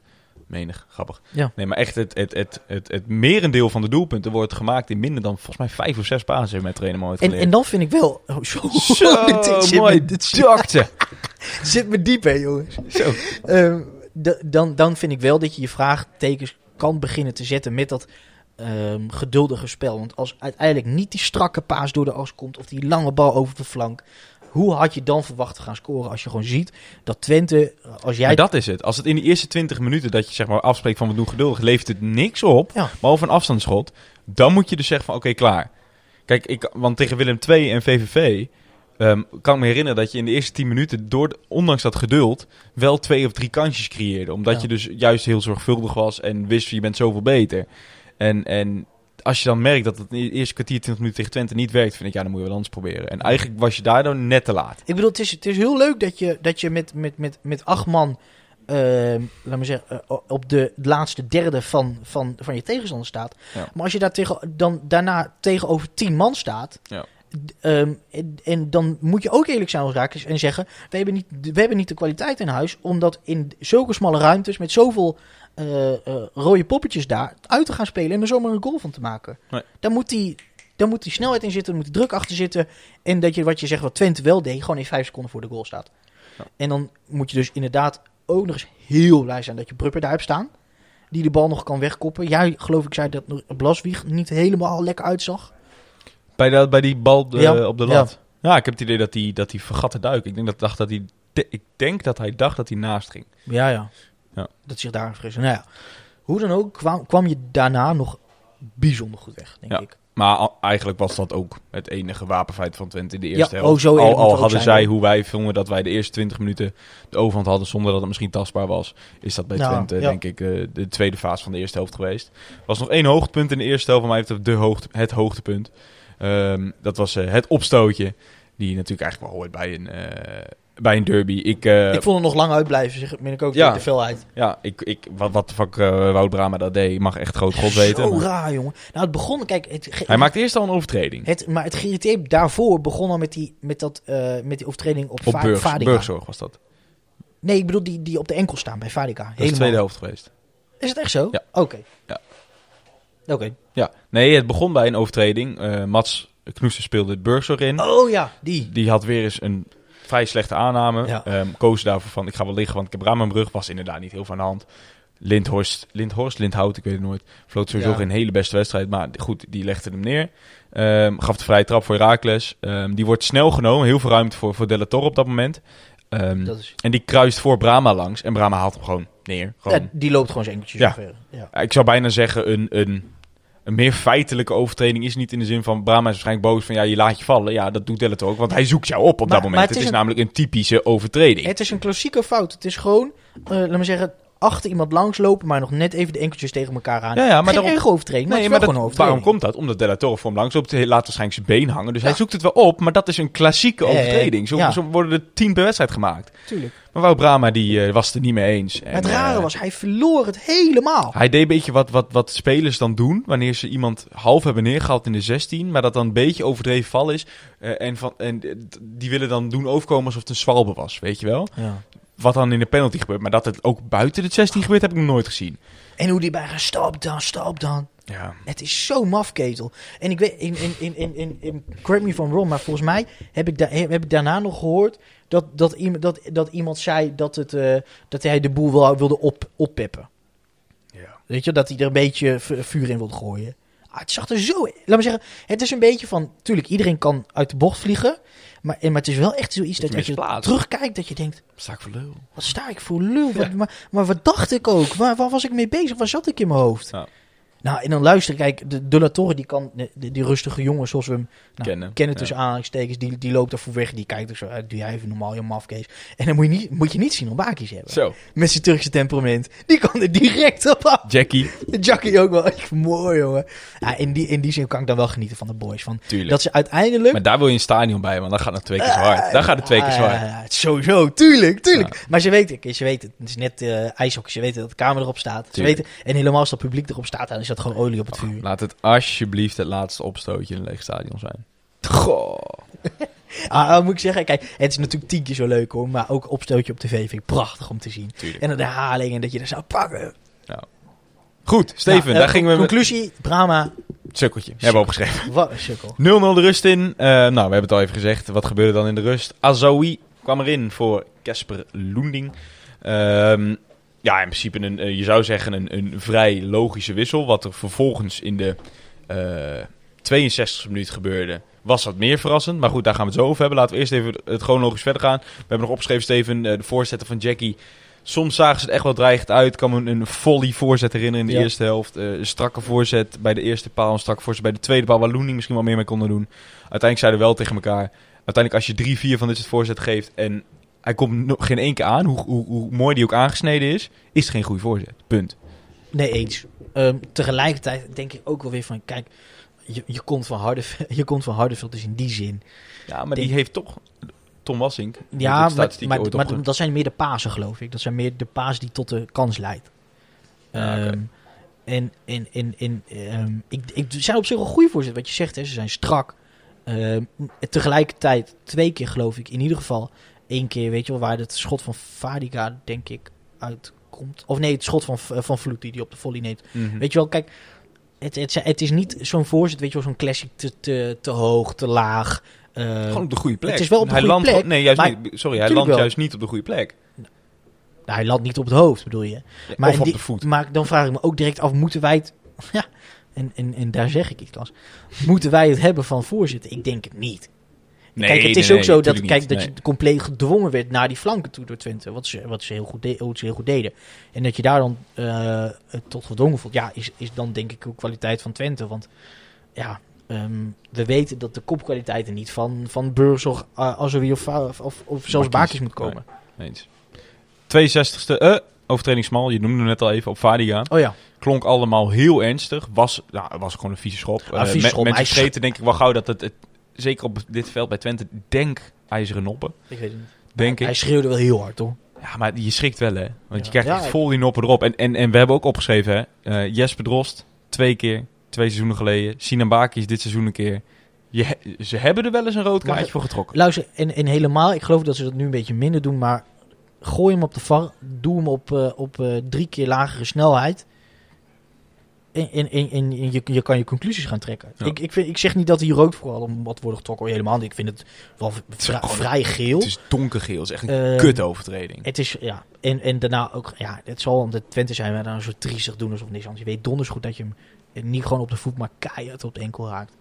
Menig, grappig. Ja. Nee, maar echt het, het, het, het, het merendeel van de doelpunten wordt gemaakt in minder dan volgens mij vijf of zes heeft mijn trainer me ooit en, en dan vind ik wel... Oh, zo, Zo, dit zit mooi me- dit zit- zit me diep, hè, jongens. Zo. Ehm, dan, dan vind ik wel dat je je vraagtekens kan beginnen te zetten met dat ehm, geduldige spel. Want als uiteindelijk niet die strakke paas door de as komt of die lange bal over de flank, hoe had je dan verwacht te gaan scoren als je gewoon ziet dat Twente, als jij Maar dat is het. Als het in de eerste 20 minuten dat je zeg maar afspreekt van we doen geduldig, levert het niks op, Ja. behalve een afstandsschot, dan moet je dus zeggen van oké, klaar. Kijk, ik, want tegen Willem II en VVV ehm, kan ik me herinneren dat je in de eerste 10 minuten, door, ondanks dat geduld, wel twee of drie kansjes creëerde. Omdat Ja. je dus juist heel zorgvuldig was en wist je bent zoveel beter. En, en als je dan merkt dat het eerste kwartier 20 minuten tegen Twente niet werkt, vind ik ja, dan moet je wel anders proberen. En eigenlijk was je daardoor net te laat. Ik bedoel, het is, het is heel leuk dat je, dat je met, met, met, met acht man, ehm, laat me zeggen, eh, op de laatste derde van, van, van je tegenstander staat. Ja. Maar als je daar tegen, dan daarna tegenover tien man staat, Ja. ehm, en, en dan moet je ook eerlijk zijn als Raakles en zeggen, we hebben, niet, we hebben niet de kwaliteit in huis om dat in zulke smalle ruimtes met zoveel eh, eh, rode poppetjes daar uit te gaan spelen en er zomaar een goal van te maken. Nee. Dan moet die... Dan moet die snelheid in zitten, dan moet die druk achter zitten. En dat je, wat je zegt, wat Twente wel deed, gewoon in vijf seconden voor de goal staat. Ja. En dan moet je dus inderdaad ook nog eens heel blij zijn dat je Prupper daar hebt staan. Die de bal nog kan wegkoppen. Jij, geloof ik, zei dat Blaswieg niet helemaal lekker uitzag. Bij, de, bij die bal de- Ja, op de lat. Ja. ik heb het idee dat hij, dat hij vergat te duiken. Ik denk dat, dacht dat hij, ik denk dat hij dacht dat hij naast ging. Ja, ja. Ja. Dat zich daar frissen. Nou ja, hoe dan ook kwam, kwam je daarna nog bijzonder goed weg, denk Ja. ik. Maar al- eigenlijk was dat ook het enige wapenfeit van Twente in de eerste Ja, helft. oh, zo al hadden zijn, zij, hoe wij vonden dat wij de eerste 20 minuten de overhand hadden zonder dat het misschien tastbaar was, is dat bij Nou, Twente ja. denk ik eh, de tweede fase van de eerste helft geweest. Er was nog één hoogtepunt in de eerste helft, van mij heeft het de hoogte, het hoogtepunt. Ehm, dat was eh, het opstootje, die natuurlijk eigenlijk wel hoort bij een, eh, bij een derby. Ik, eh, ik vond het nog lang uitblijven, zeg ik ook Ja. te veel uit. ja, ik, ik, wat, wat de fuck eh, Wout Brama dat deed, mag echt groot god weten. Zo maar- raar, jongen. Nou, het begon, kijk, het, Hij maakte eerst al een overtreding. het, maar het geïrriteerde daarvoor begon al met die, met dat, eh, met die overtreding op, op Va- Burgs. Burgzorg was dat. Nee, ik bedoel die, die op de enkel staan bij Vadica. Dat is de tweede helft geweest. Is het echt zo? Ja. Oké. Ja. Oké. Ja, nee, het begon bij een overtreding. Mats Knoester speelde het Burgzorg in. Oh ja, die. Die had weer eens een vrij slechte aanname. Ja. Ehm, koos daarvoor van, ik ga wel liggen, want ik heb raam aan mijn brug. Was inderdaad niet heel aan de hand. Lindhorst, Lindhorst, Lindhout, ik weet het nooit. Vloot sowieso Ja. geen hele beste wedstrijd. Maar goed, die legde hem neer. Ehm, gaf de vrije trap voor Herakles. Ehm, die wordt snel genomen. Heel veel ruimte voor, voor Della Torre op dat moment. Dat is, en die kruist voor Brama langs. En Brama haalt hem gewoon neer. Gewoon. ja, die loopt gewoon zijn ver. Ja. Ja, Ik zou bijna zeggen, een, een, een meer feitelijke overtreding is niet in de zin van... Brahma is waarschijnlijk boos van, ja, je laat je vallen. Ja, dat doet Dellet ook, want hij zoekt jou op op Maar- dat moment. Het, het is, een- namelijk een typische overtreding. Het is een klassieke fout. Het is gewoon, eh laat me zeggen, achter iemand langslopen, maar nog net even de enkeltjes tegen elkaar aan. Ja, ja, maar Geen daarom- erg overtreding, maar nee, maar dat, gewoon waarom komt dat? Omdat Della Torre voor hem langs loopt, hij laat waarschijnlijk zijn been hangen. Dus hij zoekt het wel op, maar dat is een klassieke overtreding. Zo, ja. zo worden er tien per wedstrijd gemaakt. Tuurlijk. Maar Wout Brama die, eh, was het er niet mee eens. En, het rare eh, was, hij verloor het helemaal. Hij deed een beetje wat, wat, wat spelers dan doen. Wanneer ze iemand half hebben neergehaald in de 16. Maar dat dan een beetje overdreven val is. eh, en, van, en die willen dan doen overkomen alsof het een zwalbe was. Weet je wel? Ja. Wat dan in de penalty gebeurt. Maar dat het ook buiten de 16 gebeurt, heb ik nog nooit gezien. En hoe die bij gaat, stop dan, stop dan. Ja. Het is zo mafketel. En ik weet, in, in, in, in, in, in correct me I'm wrong, maar volgens mij heb ik, da heb ik daarna nog gehoord dat, dat, iemand, dat, dat iemand zei dat, het, eh, dat hij de boel wilde op, oppeppen. ja. Weet je, dat hij er een beetje vu- vuur in wilde gooien. Ah, het zag er zo... Laat me zeggen, het is een beetje van... Tuurlijk, iedereen kan uit de bocht vliegen. Maar, en- maar het is wel echt zoiets dat, als je terugkijkt, dat je denkt... Sta ik voor lul. Wat sta ik voor lul? Wat- maar, maar wat dacht ik ook? Waar, waar was ik mee bezig? Waar zat ik in mijn hoofd? Ja. Nou, en dan luister, kijk, de, de La Torre, die kan, die rustige jongen zoals we hem nou, Kennen. kennen tussen aanhalingstekens, die, die loopt daarvoor weg, die kijkt er zo uit, doe jij even normaal, je mafkees. En dan moet je niet, moet je niet zien om Bakis hebben. Zo, Met zijn Turkse temperament. Die kan er direct op af. Jackie, Jackie ook wel. Echt mooi, jongen. Ja, in, die, in die zin kan ik dan wel genieten van de boys. Van, tuurlijk. dat ze uiteindelijk... Maar daar wil je een stadion bij, want dan gaat het twee keer zo hard. Daar gaat het twee keer hard. ja, ja, sowieso, tuurlijk, tuurlijk. Maar ze weten, ze weten, het is net eh ijshockey, ze weten dat de camera erop staat. Ze weten, en helemaal als dat publiek erop staat, dan is dat gewoon olie op het vuur. Laat het alsjeblieft het laatste opstootje in een leeg stadion zijn. Goh. Ah, moet ik zeggen, kijk, het is natuurlijk tien keer zo leuk hoor, maar ook opstootje op tv vind ik prachtig om te zien. Tuurlijk. En de herhaling en dat je er zou pakken. Goed, Steven, Nou, eh, daar gingen we met Conclusie, Brahma, sukkeltje. Hebben we opgeschreven. 0-0 wat een sukkel. de rust in. Eh, nou, we hebben het al even gezegd. Wat gebeurde dan in de rust? Azawi kwam erin voor Casper Loending. Ehm, ja, in principe een, eh, je zou zeggen een, een vrij logische wissel. Wat er vervolgens in de eh 62e minuut gebeurde, was wat meer verrassend. Maar goed, daar gaan we het zo over hebben. Laten we eerst even het chronologisch verder gaan. We hebben nog opgeschreven, Steven, eh, de voorzetten van Jackie. Soms zagen ze het echt wel dreigend uit. Ik kan me een volley voorzet herinneren in de Ja. eerste helft. Eh, een strakke voorzet bij de eerste paal. Een strakke voorzet bij de tweede paal. Waar Loening misschien wel meer mee konden doen. Uiteindelijk zeiden we wel tegen elkaar. Uiteindelijk als je drie, vier van dit soort voorzet geeft. En hij komt nog geen één keer aan. Hoe, hoe, hoe mooi die ook aangesneden is. Is het geen goede voorzet. Punt. Nee, eens. Ehm, tegelijkertijd denk ik ook wel weer van, kijk, je, je komt van Hardeveld, je komt van Hardeveld dus in die zin. Ja, maar Denk- die heeft toch... Tom Wassink. Ja, maar, dat zijn meer de pasen, geloof ik. Dat zijn meer de paas die tot de kans leidt. Ja. Ehm, en en, en, en ehm, ik, ik zijn op zich wel goede voorzet. Wat je zegt, hè, ze zijn strak. Tegelijkertijd, twee keer geloof ik, in ieder geval. Eén keer, weet je wel, waar het schot van Fadiga, denk ik, uitkomt. Of nee, het schot van, van Vloed die die op de volley neemt. Mhm. Weet je wel, kijk, het, het, het is niet zo'n voorzet, weet je wel, zo'n classic te, te, te hoog, te laag. Ehm, Gewoon op de goede plek. het is wel op de hij goede landt plek, Nee, juist maar- niet. Sorry, hij landt wel. juist niet op de goede plek. nou, hij landt niet op het hoofd, bedoel je. Maar of op die- de voet. Maar dan vraag ik me ook direct af, moeten wij het... Ja, en, en, en daar zeg ik iets, Klas. Moeten wij het hebben van voorzitter? Ik denk het niet. Nee, kijk, het is nee, ook zo dat, kijk, niet. dat je compleet gedwongen werd naar die flanken toe door Twente. Wat ze, wat ze, heel, goed de- wat ze heel goed deden. En dat je daar dan eh, tot gedwongen voelt. Ja, is, is dan denk ik ook kwaliteit van Twente. Want ja, ehm, we weten dat de kopkwaliteiten niet van, van Burzog, uh, Azoui of, of, of, of zelfs. Bakis moet komen. Eens. 62e, eh, overtreding smal. Je noemde hem net al even op Vadiga. Oh ja, Klonk allemaal heel ernstig. Was, nou, het was gewoon een vieze schop. Ah, Eh, vieze schop. Mensen vergeten denk ik wel gauw dat het, het zeker op dit veld bij Twente, denk ijzeren noppen. ik weet het niet. Denk Hij ik. schreeuwde wel heel hard, hoor. Ja, maar je schrikt wel, hè. Want je krijgt echt vol die noppen erop. En, en, en we hebben ook opgeschreven, hè. eh, Jesper Drost, twee keer, twee seizoenen geleden. Sinan Baki is dit seizoen een keer. Je, ze hebben er wel eens een rood Maar- kaartje voor getrokken. Luister, en, en helemaal, ik geloof dat ze dat nu een beetje minder doen, maar gooi hem op de VAR, doe hem op, eh, op eh, drie keer lagere snelheid. En, en, en, en je, je kan je conclusies gaan trekken. Ja. Ik, ik, vind, ik zeg niet dat hij rood vooral om wat worden getrokken, helemaal niet. Ik vind het wel vri- gewoon- vrij geel. Het is donkergeel. Het is echt een Ehm, kut overtreding. Het is, ja, en, en daarna ook, ja, het zal om de Twente zijn we dan een soort triestig doen alsof niks anders. Je weet donders goed dat je hem niet gewoon op de voet, maar keihard op de enkel raakt.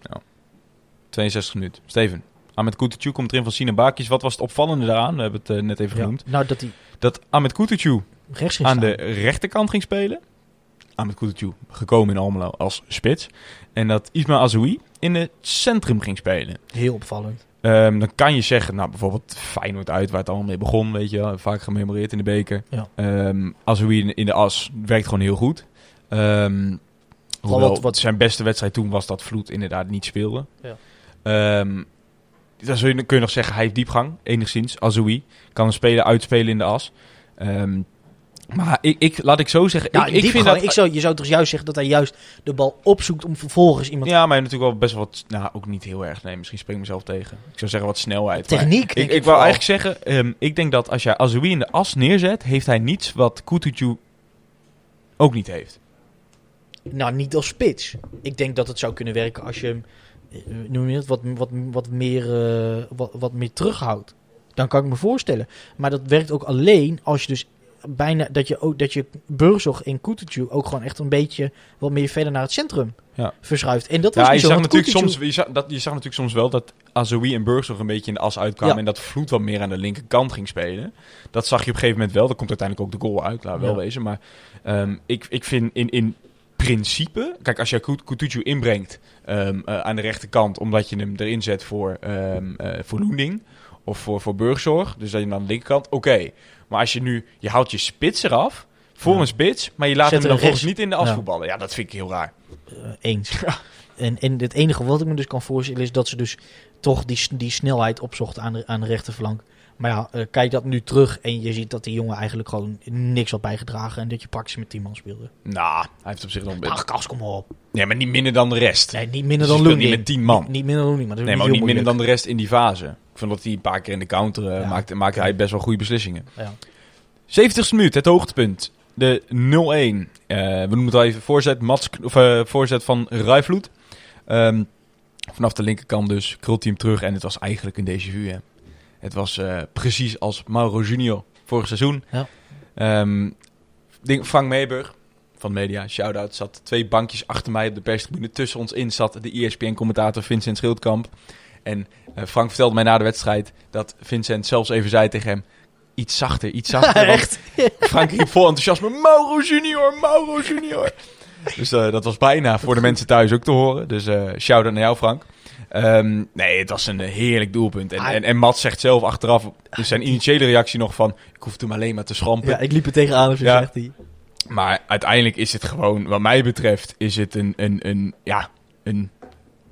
62 minuten. Steven. Ahmed Kutucu komt erin van Sinan Bakis. Wat was het opvallende daaraan? We hebben het eh, net even Ja. genoemd. Nou, dat hij Dat Ahmed ging aan staan. de rechterkant ging spelen. Ahmed Kutucu gekomen in Almelo als spits. En dat Isma Azoui in het centrum ging spelen. Heel opvallend. Ehm, dan kan je zeggen, nou bijvoorbeeld Feyenoord uit, waar het allemaal mee begon, weet je wel. Vaak gememoreerd in de beker. Ja. Ehm, Azoui in, in de as werkt gewoon heel goed. Hoewel wat- wat- zijn beste wedstrijd toen was dat Vloed inderdaad niet speelde. Ja. Ehm, dan kun je nog zeggen, hij heeft diepgang, enigszins. Azoui kan een speler uitspelen in de as. Maar ik, ik, laat ik zo zeggen, ik, ik, vind dat... ik zou, je zou toch juist zeggen dat hij juist de bal opzoekt om vervolgens iemand... Ja, maar natuurlijk wel best wel wat... Nou, ook niet heel erg. Nee, misschien spreek ik mezelf tegen. Ik zou zeggen wat snelheid. Techniek, Ik, ik, vooral. eigenlijk zeggen, ehm, ik denk dat als jij Azoui in de as neerzet, heeft hij niets wat Kutucu ook niet heeft. Nou, niet als spits. Ik denk dat het zou kunnen werken als je hem, eh, noem je het, wat, wat, wat, meer, eh, wat, wat meer terughoudt. Dan kan ik me voorstellen. Maar dat werkt ook alleen als je dus bijna, dat je ook, dat je Burzog en Kutucu ook gewoon echt een beetje wat meer verder naar het centrum Ja. verschuift. En dat was Ja, je zo, zag, natuurlijk Kutucu- soms, je, zag, dat, je zag natuurlijk soms wel dat Azoui en Burgzorg een beetje in de as uitkwamen. Ja. En dat Vloed wat meer aan de linkerkant ging spelen. Dat zag je op een gegeven moment wel. Daar komt uiteindelijk ook de goal uit, laat wel wezen. Maar ehm, ik, ik vind in, in principe... Kijk, als je Kut- Kutucu inbrengt ehm, eh, aan de rechterkant... omdat je hem erin zet voor, eh, voor Loending of voor, voor burgzorg... dus dat je aan de linkerkant... Oké, maar als je nu... Je haalt je spits eraf voor Ja. een spits... maar je laat Zet hem dan volgens niet in de as Ja. Ja, dat vind ik heel raar. Eh, eens. En, en het enige wat ik me dus kan voorstellen is dat ze dus toch die, die snelheid opzocht aan de, aan de rechterflank. Maar ja, eh, kijk dat nu terug en je ziet dat die jongen eigenlijk gewoon niks had bijgedragen. En dat je praktisch met 10 man speelde. Nou, hij heeft op zich nog... Ach, Kas, kom op. Nee, maar niet minder dan de rest. Nee, niet minder Dus dan niet met 10 man. Niet, niet minder dan Loending, maar dat is Nee, maar ook niet minder dan de rest in die fase. Ik vond dat hij een paar keer in de counter eh, Ja. maakte, maakte hij best wel goede beslissingen. Ja. 70ste minuut, het hoogtepunt. De 0-1. Eh, we noemen het al even voorzet, Mats, of, voorzet van Rijvloed. Ehm, vanaf de linkerkant dus krult hij hem terug. En het was eigenlijk een déjà vu. Hè. Het was eh, precies als Mauro Junior vorig seizoen. Ja. Ehm, Frank Meeburg van Media, shout-out, zat twee bankjes achter mij op de perstribune. Tussen ons in zat de ESPN-commentator Vincent Schildkamp. En eh, Frank vertelde mij na de wedstrijd dat Vincent zelfs even zei tegen hem... Iets zachter, iets zachter. Echt? Frank riep vol enthousiasme, Mauro Junior, Mauro Junior. Dus eh, dat was bijna voor de mensen thuis ook te horen. Dus eh shout-out naar jou, Frank. Ehm, nee, het was een heerlijk doelpunt. En, Ah. en, en Mats zegt zelf achteraf, dus zijn initiële reactie nog van... Ik hoef hem alleen maar te schampen. Ja, ik liep er tegenaan of zo, Ja. zegt hij. Maar uiteindelijk is het gewoon, wat mij betreft, is het een, een, een ja, een,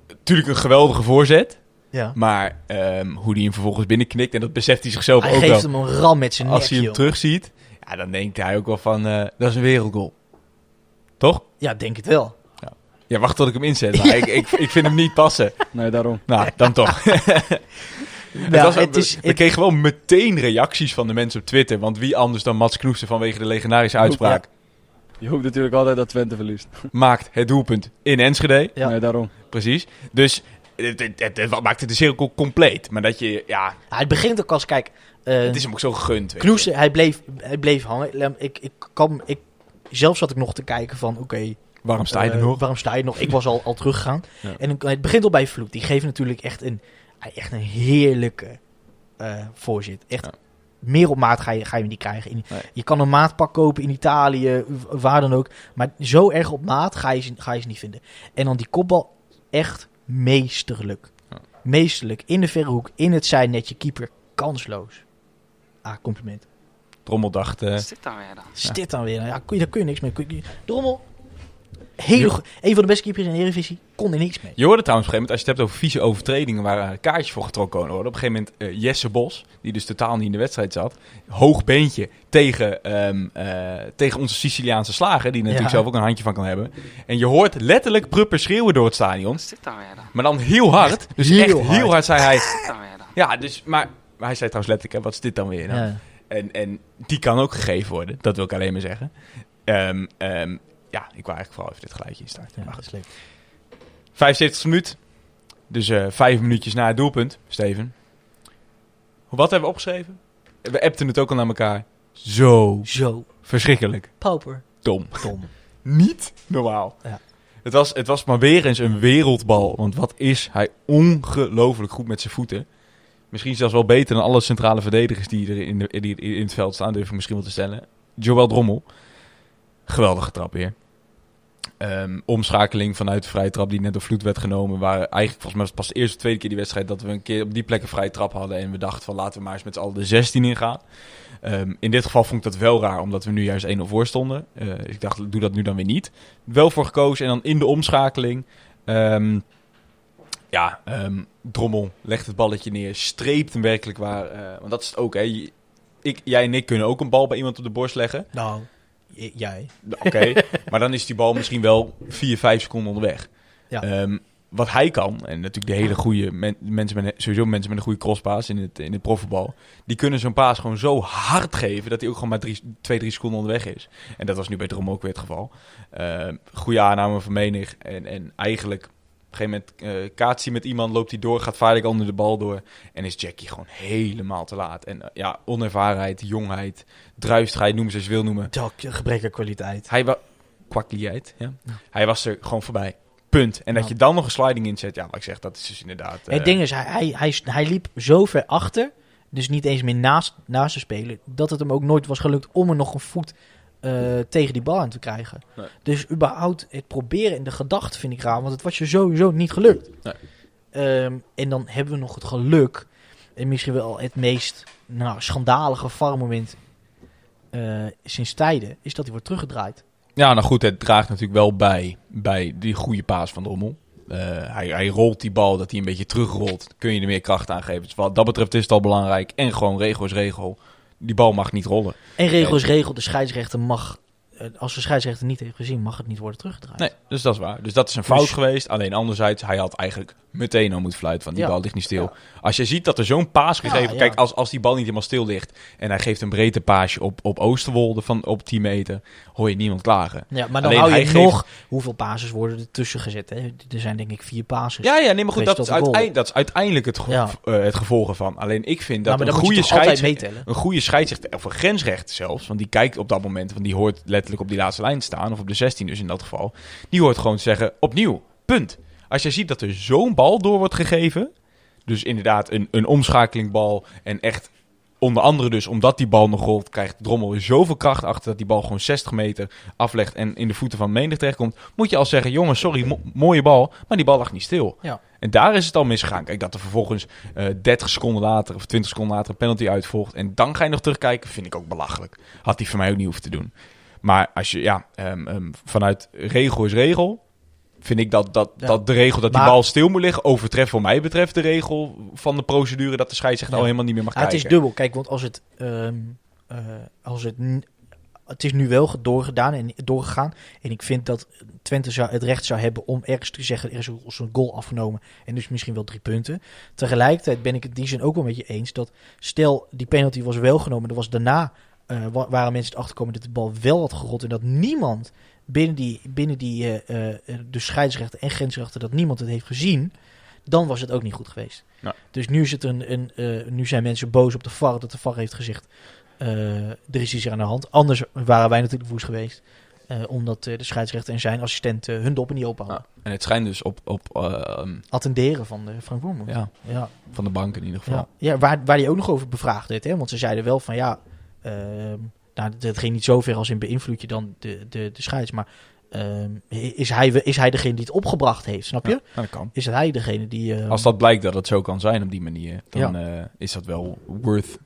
natuurlijk een geweldige voorzet. Ja. Maar ehm, hoe die hem vervolgens binnenknikt, en dat beseft hij zichzelf Hij ook geeft wel. hem een ram met zijn nek, Als hij hem joh. terugziet, ja, dan denkt hij ook wel van, eh, dat is een wereldgoal. Toch? Ja, denk het wel. Ja, wacht tot ik hem inzet. Maar ik, ik, ik vind hem niet passen. Nee, daarom. Nou, dan toch. Ja, het was, het is, we kregen wel meteen reacties van de mensen op Twitter. Want wie anders dan Mats Knoester vanwege de legendarische uitspraak... Je hoopt natuurlijk altijd dat Twente verliest. maakt het doelpunt in Enschede. Ja. Nee, daarom. Precies. Dus het, het, het- het maakt het de cirkel compleet. Maar dat je, ja, het begint ook als, kijk... eh, het is hem ook zo gegund. Knoester, hij bleef, hij bleef hangen. Ik, ik kan, ik, zelf zat ik nog te kijken van, oké, Waarom sta je er eh, nog? waarom sta je nog? Ik was al, al teruggegaan. Ja. En het begint al bij Vloed. Die geeft natuurlijk echt een, echt een heerlijke eh, voorzit. Echt Ja. meer op maat ga je, ga je hem niet krijgen. In- Nee. Je kan een maatpak kopen in Italië, waar dan ook. Maar zo erg op maat ga je, ze- ga je ze niet vinden. En dan die kopbal, echt meesterlijk. Ja. Meesterlijk. In de verre hoek, in het zijnetje, keeper, kansloos. Ah, compliment. Trommel dacht, Is dit dan weer dan? Is dit dan weer? Ja, kun je, daar kun je niks mee. Drommel. Hele go- een van de beste keepers in de Eredivisie. Kon er niks mee. je hoorde trouwens op een gegeven moment, als je het hebt over vieze overtredingen waar kaartjes voor getrokken worden. Op een gegeven moment eh, Jesse Bos, die dus totaal niet in de wedstrijd zat. Hoog beentje tegen, ehm, eh, tegen onze Siciliaanse slager, die natuurlijk Ja. zelf ook een handje van kan hebben. En je hoort letterlijk Prupper schreeuwen door het stadion. Is dit dan weer dan? Maar dan heel hard. Dus heel echt hard. heel hard zei hij. Ja, dus, maar, maar hij zei trouwens letterlijk, hè, wat is dit dan weer? Nou, Ja. En, en die kan ook gegeven worden. Dat wil ik alleen maar zeggen. Ehm, ehm, ja, ik wou eigenlijk vooral even dit geluidje instarten. Ja, Maar dat goed. is leuk. 75 minuut. Dus eh, vijf minuutjes na het doelpunt, Steven. Wat hebben we opgeschreven? We appten het ook al naar elkaar. Zo Zo. verschrikkelijk. Pauper. Dom. Dom. Niet normaal. Ja. Het, was, het was maar weer eens een wereldbal. Want wat is hij ongelooflijk goed met zijn voeten. Misschien zelfs wel beter dan alle centrale verdedigers die er in, de, die in het veld staan. Durf ik misschien wel te stellen. Joël Drommel. Geweldige trap weer. Ehm, omschakeling vanuit de vrije trap die net door vloed werd genomen. Waar eigenlijk volgens mij was pas de eerste of tweede keer die wedstrijd dat we een keer op die plek een vrije trap hadden. En we dachten van laten we maar eens met z'n allen de 16 ingaan. Ehm, in dit geval vond ik dat wel raar, omdat we nu juist 1-0 voor stonden. Eh, ik dacht, doe dat nu dan weer niet. Wel voor gekozen en dan in de omschakeling. ehm, ja, ehm, Drommel legt het balletje neer, streept hem werkelijk waar. eh, want dat is het ook, hè. Ik, jij en ik kunnen ook een bal bij iemand op de borst leggen. Nou, jij. Oké, maar dan is die bal misschien wel 4, 5 seconden onderweg. Ja. Ehm, wat hij kan, en natuurlijk de hele goede men- mensen met, sowieso mensen met een goede crosspaas in het, in het profvoetbal, die kunnen zo'n paas gewoon zo hard geven dat hij ook gewoon maar 2, 3 seconden onderweg is. En dat was nu bij Drommel ook weer het geval. Ehm, goede aanname van menig en, en eigenlijk gegeven moment eh kaatst hij met iemand, loopt hij door, gaat vaardig onder de bal door en is Jackie gewoon helemaal te laat. En eh, ja, onervarenheid, jongheid, druistigheid, noem ze als je wil noemen. Toch, gebrek aan kwaliteit. Hij was kwakkeligheid, ja. Hij was er gewoon voorbij. Punt. En dat Ja. je dan nog een sliding inzet, ja, wat ik zeg, dat is dus inderdaad. eh, Het ding is, hij, hij, hij, hij liep zo ver achter, dus niet eens meer naast, naast te spelen, dat het hem ook nooit was gelukt om er nog een voet eh, tegen die bal aan te krijgen. Nee. Dus überhaupt het proberen en de gedachte vind ik raar, want het was je sowieso niet gelukt. Nee. Ehm, en dan hebben we nog het geluk, en misschien wel het meest nou, schandalige VAR-moment eh, sinds tijden, is dat hij wordt teruggedraaid. Ja, nou goed, het draagt natuurlijk wel bij bij die goede paas van Drommel. Eh, hij, hij rolt die bal, dat hij een beetje terugrolt. Kun je er meer kracht aan geven. Dus wat dat betreft is het al belangrijk. En gewoon regel is regel. Die bal mag niet rollen. En regel is regel, de scheidsrechter mag, als de scheidsrechter niet heeft gezien, mag het niet worden teruggedraaid. Nee, dus dat is waar. Dus dat is een fout Dus- geweest. Alleen anderzijds, hij had eigenlijk meteen al moeten fluiten. Van die Ja. bal ligt niet stil. Als je ziet dat er zo'n paas gegeven... ja. Kijk, als, als die bal niet helemaal stil ligt... en hij geeft een breedte paasje op, op Oosterwolde van, op 10 meter... hoor je niemand klagen. Ja, maar dan Alleen hou je geeft- nog... Hoeveel bases worden er tussen gezet? Hè? Er zijn denk ik vier bases. Ja, ja, nee, maar goed, dat is, uiteind- dat uiteindelijk het, eh, het gevolg ervan. Alleen ik vind Nou, dat maar een goede altijd scheidsrechter... Een goede scheidsrechter, of een grensrechter zelfs, want die kijkt op dat moment, want die hoort letterlijk op die laatste lijn staan, of op de 16 dus in dat geval, die hoort gewoon te zeggen, opnieuw, punt. Als je ziet dat er zo'n bal door wordt gegeven, dus inderdaad een, een omschakelingbal en echt onder andere dus omdat die bal nog rolt, krijgt Drommel weer zoveel kracht achter dat die bal gewoon 60 meter aflegt en in de voeten van menig terechtkomt, moet je al zeggen, jongens, sorry, mo- mooie bal, maar die bal lag niet stil. Ja. En daar is het al misgegaan. Kijk, dat er vervolgens eh 30 seconden later of 20 seconden later een penalty uitvolgt. En dan ga je nog terugkijken, vind ik ook belachelijk. Had hij voor mij ook niet hoeven te doen. Maar als je, ja, ehm, ehm, vanuit regel is regel. Vind ik dat, dat, Ja. dat de regel dat die bal stil moet liggen overtreft voor mij betreft de regel van de procedure dat de scheidsrechter Ja. al helemaal niet meer mag Ja, het kijken. is dubbel. Kijk, want als het, ehm, eh, als het, het is nu wel doorgedaan en doorgegaan. En ik vind dat Twente zou, het recht zou hebben om ergens te zeggen, er is een- een goal afgenomen. En dus misschien wel drie punten. Tegelijkertijd ben ik het in die zin ook wel met je eens dat, stel die penalty was wel genomen, er was daarna, eh, wa- waren mensen het achterkomen dat de bal wel had gerold. En dat niemand binnen die, binnen die de scheidsrechter en grensrechter, dat niemand het heeft gezien. Dan was het ook niet goed geweest. Ja. Dus nu, is het een, een, nu zijn mensen boos op de VAR dat de VAR heeft gezegd... er is iets aan de hand. Anders waren wij natuurlijk woest geweest. omdat de scheidsrechter en zijn assistent hun doppen niet open hadden. Ja. En het schijnt dus op, op ehm, Attenderen van de Frank Boerman. ja, Ja, van de bank in ieder geval. ja. ja waar, waar hij ook nog over bevraagd werd. Hè? Want ze zeiden wel van ja... ehm, nou, het ging niet zo ver als in beïnvloed je dan de, de, de scheids. Maar ehm, is, hij, is hij degene die het opgebracht heeft? Snap je? Ja, nou, dat kan. Is hij degene die... ehm, Als dat blijkt dat het zo kan zijn op die manier, dan eh, is dat wel worth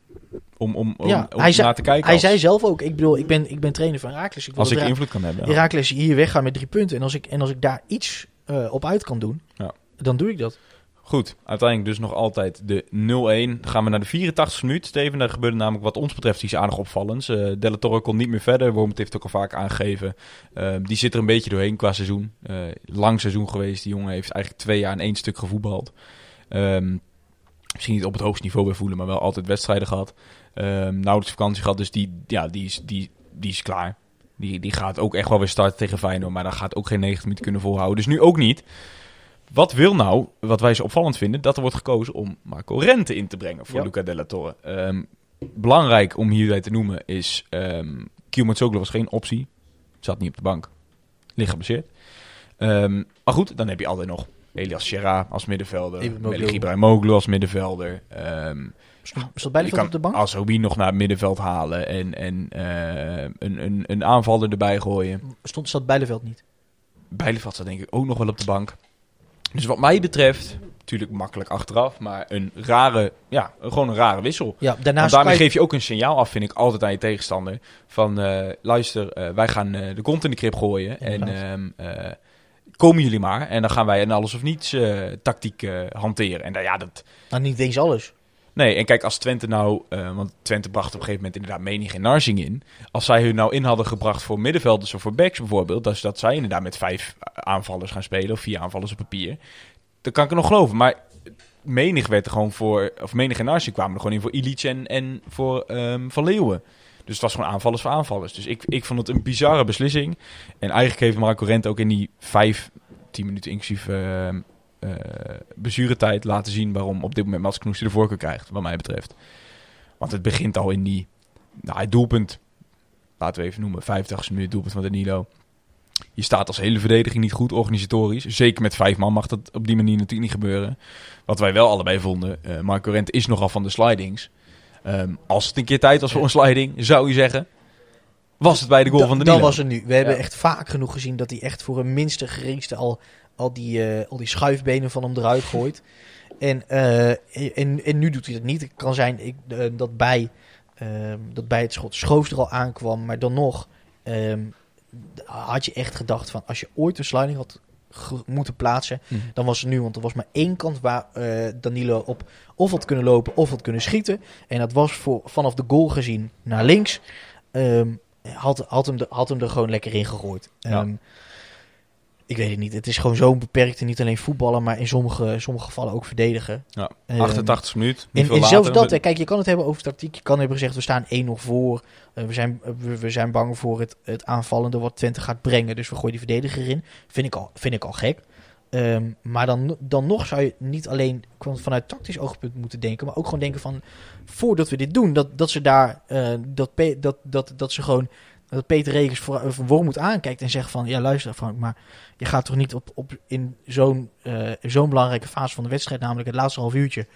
om, om, om, Ja, om hij zei- naar te kijken. Hij als, zei zelf ook, ik bedoel, ik ben, ik ben trainer van Herakles. Ik wil als ik dat invloed kan hebben. Herakles hier weggaan met drie punten. En als ik, en als ik daar iets eh, op uit kan doen, Ja. dan doe ik dat. Goed, uiteindelijk dus nog altijd de 0-1. Dan gaan we naar de 84 minuut. Steven, daar gebeurde namelijk wat ons betreft iets aardig opvallends. Della Torre kon niet meer verder. Wormt heeft het ook al vaak aangegeven. Eh, die zit er een beetje doorheen qua seizoen. Eh, lang seizoen geweest. Die jongen heeft eigenlijk twee jaar in één stuk gevoetbald. Ehm, misschien niet op het hoogste niveau bij voelen, maar wel altijd wedstrijden gehad. Ehm nauwelijks vakantie gehad, dus die, ja, die, is, die, die is klaar. Die, die gaat ook echt wel weer starten tegen Feyenoord, maar dan gaat ook geen 90 minuten kunnen volhouden. Dus nu ook niet. Wat wil nou, wat wij zo opvallend vinden, dat er wordt gekozen om Marco Rente in te brengen voor Ja. Luca Della Torre. Ehm, belangrijk om hierbij te noemen is, um, Kiyomitsoglu was geen optie. Zat niet op de bank. Ligt geblesseerd. Ehm, maar goed, dan heb je altijd nog Elias Serra als middenvelder. Melik Ibrahimoğlu als middenvelder. Ehm Stond je op de bank? Azoui nog naar het middenveld halen en, en eh, een, een, een aanvaller erbij gooien. Stond, zat Bijleveld niet. Bijleveld staat denk ik ook nog wel op de bank. Dus wat mij betreft, natuurlijk makkelijk achteraf, maar een rare, ja, gewoon een rare wissel. Ja, daarnaast daarmee je- geef je ook een signaal af, vind ik, altijd aan je tegenstander. Van, eh, luister, eh, wij gaan eh, de kont in de krip gooien. En Inderdaad. eh, komen jullie maar. En dan gaan wij een alles of niets tactiek hanteren. En dan, ja, dat... nou, niet eens alles. Nee, en kijk, als Twente nou... eh, want Twente bracht op een gegeven moment inderdaad Menig en Narsing in. Als zij hun nou in hadden gebracht voor middenvelders of voor backs bijvoorbeeld... Dus dat zij inderdaad met vijf aanvallers gaan spelen... of vier aanvallers op papier... Dan kan ik er nog geloven. Maar Menig werd er gewoon voor... Of Menig en Narsing kwamen er gewoon in voor Illich en, en voor ehm, Van Leeuwen. Dus het was gewoon aanvallers voor aanvallers. Dus ik, ik vond het een bizarre beslissing. En eigenlijk heeft Marco Rente ook in die vijf, tien minuten inclusief ehm eh blessuretijd laten zien... waarom op dit moment Mats Knoes de voorkeur krijgt, wat mij betreft. Want het begint al in die... Nou, het doelpunt, laten we even noemen, 50 minuut doelpunt van Danilo. Je staat als hele verdediging niet goed organisatorisch. Zeker met vijf man mag dat op die manier natuurlijk niet gebeuren. Wat wij wel allebei vonden, eh Marco Rente is nogal van de slidings. Ehm, als het een keer tijd was voor een sliding, zou je zeggen. was het bij de goal Da- van de Nilo. was het nu. We hebben echt vaak genoeg gezien dat hij echt voor een minste geringste al, al, die, eh, al die schuifbenen van hem eruit gooit. En, eh, en, en nu doet hij dat niet. Het kan zijn ik, eh, dat, bij, ehm, dat bij het schot Schoofs er al aankwam. Maar dan nog ehm, had je echt gedacht van als je ooit een sliding had moeten plaatsen, Mhm. dan was het nu. Want er was maar één kant waar Danilo op of had kunnen lopen of had kunnen schieten. En dat was voor, vanaf de goal gezien naar links. Ehm, had, had, hem er, had hem er gewoon lekker in gegooid. Ja. Ehm, ik weet het niet. Het is gewoon zo'n beperkte, niet alleen voetballen, maar in sommige, sommige gevallen ook verdedigen. Ja, Ehm, 88 minuut. niet en, veel en zelfs dat, hè, kijk, je kan het hebben over tactiek. Je kan hebben gezegd, we staan 1 nog voor. Eh, we, zijn, eh, we, we zijn bang voor het, het aanvallende wat Twente gaat brengen. Dus we gooien die verdediger in. Vind ik al, vind ik al gek. Ehm, maar dan, dan nog zou je niet alleen vanuit tactisch oogpunt moeten denken, maar ook gewoon denken van voordat we dit doen, dat, dat ze daar eh, dat, dat, dat, dat ze gewoon dat Peter Regens voor, eh, voor Wormoed aankijkt en zegt van ja luister Frank, maar je gaat toch niet op, op in zo'n eh, zo'n belangrijke fase van de wedstrijd, namelijk het laatste half uurtje,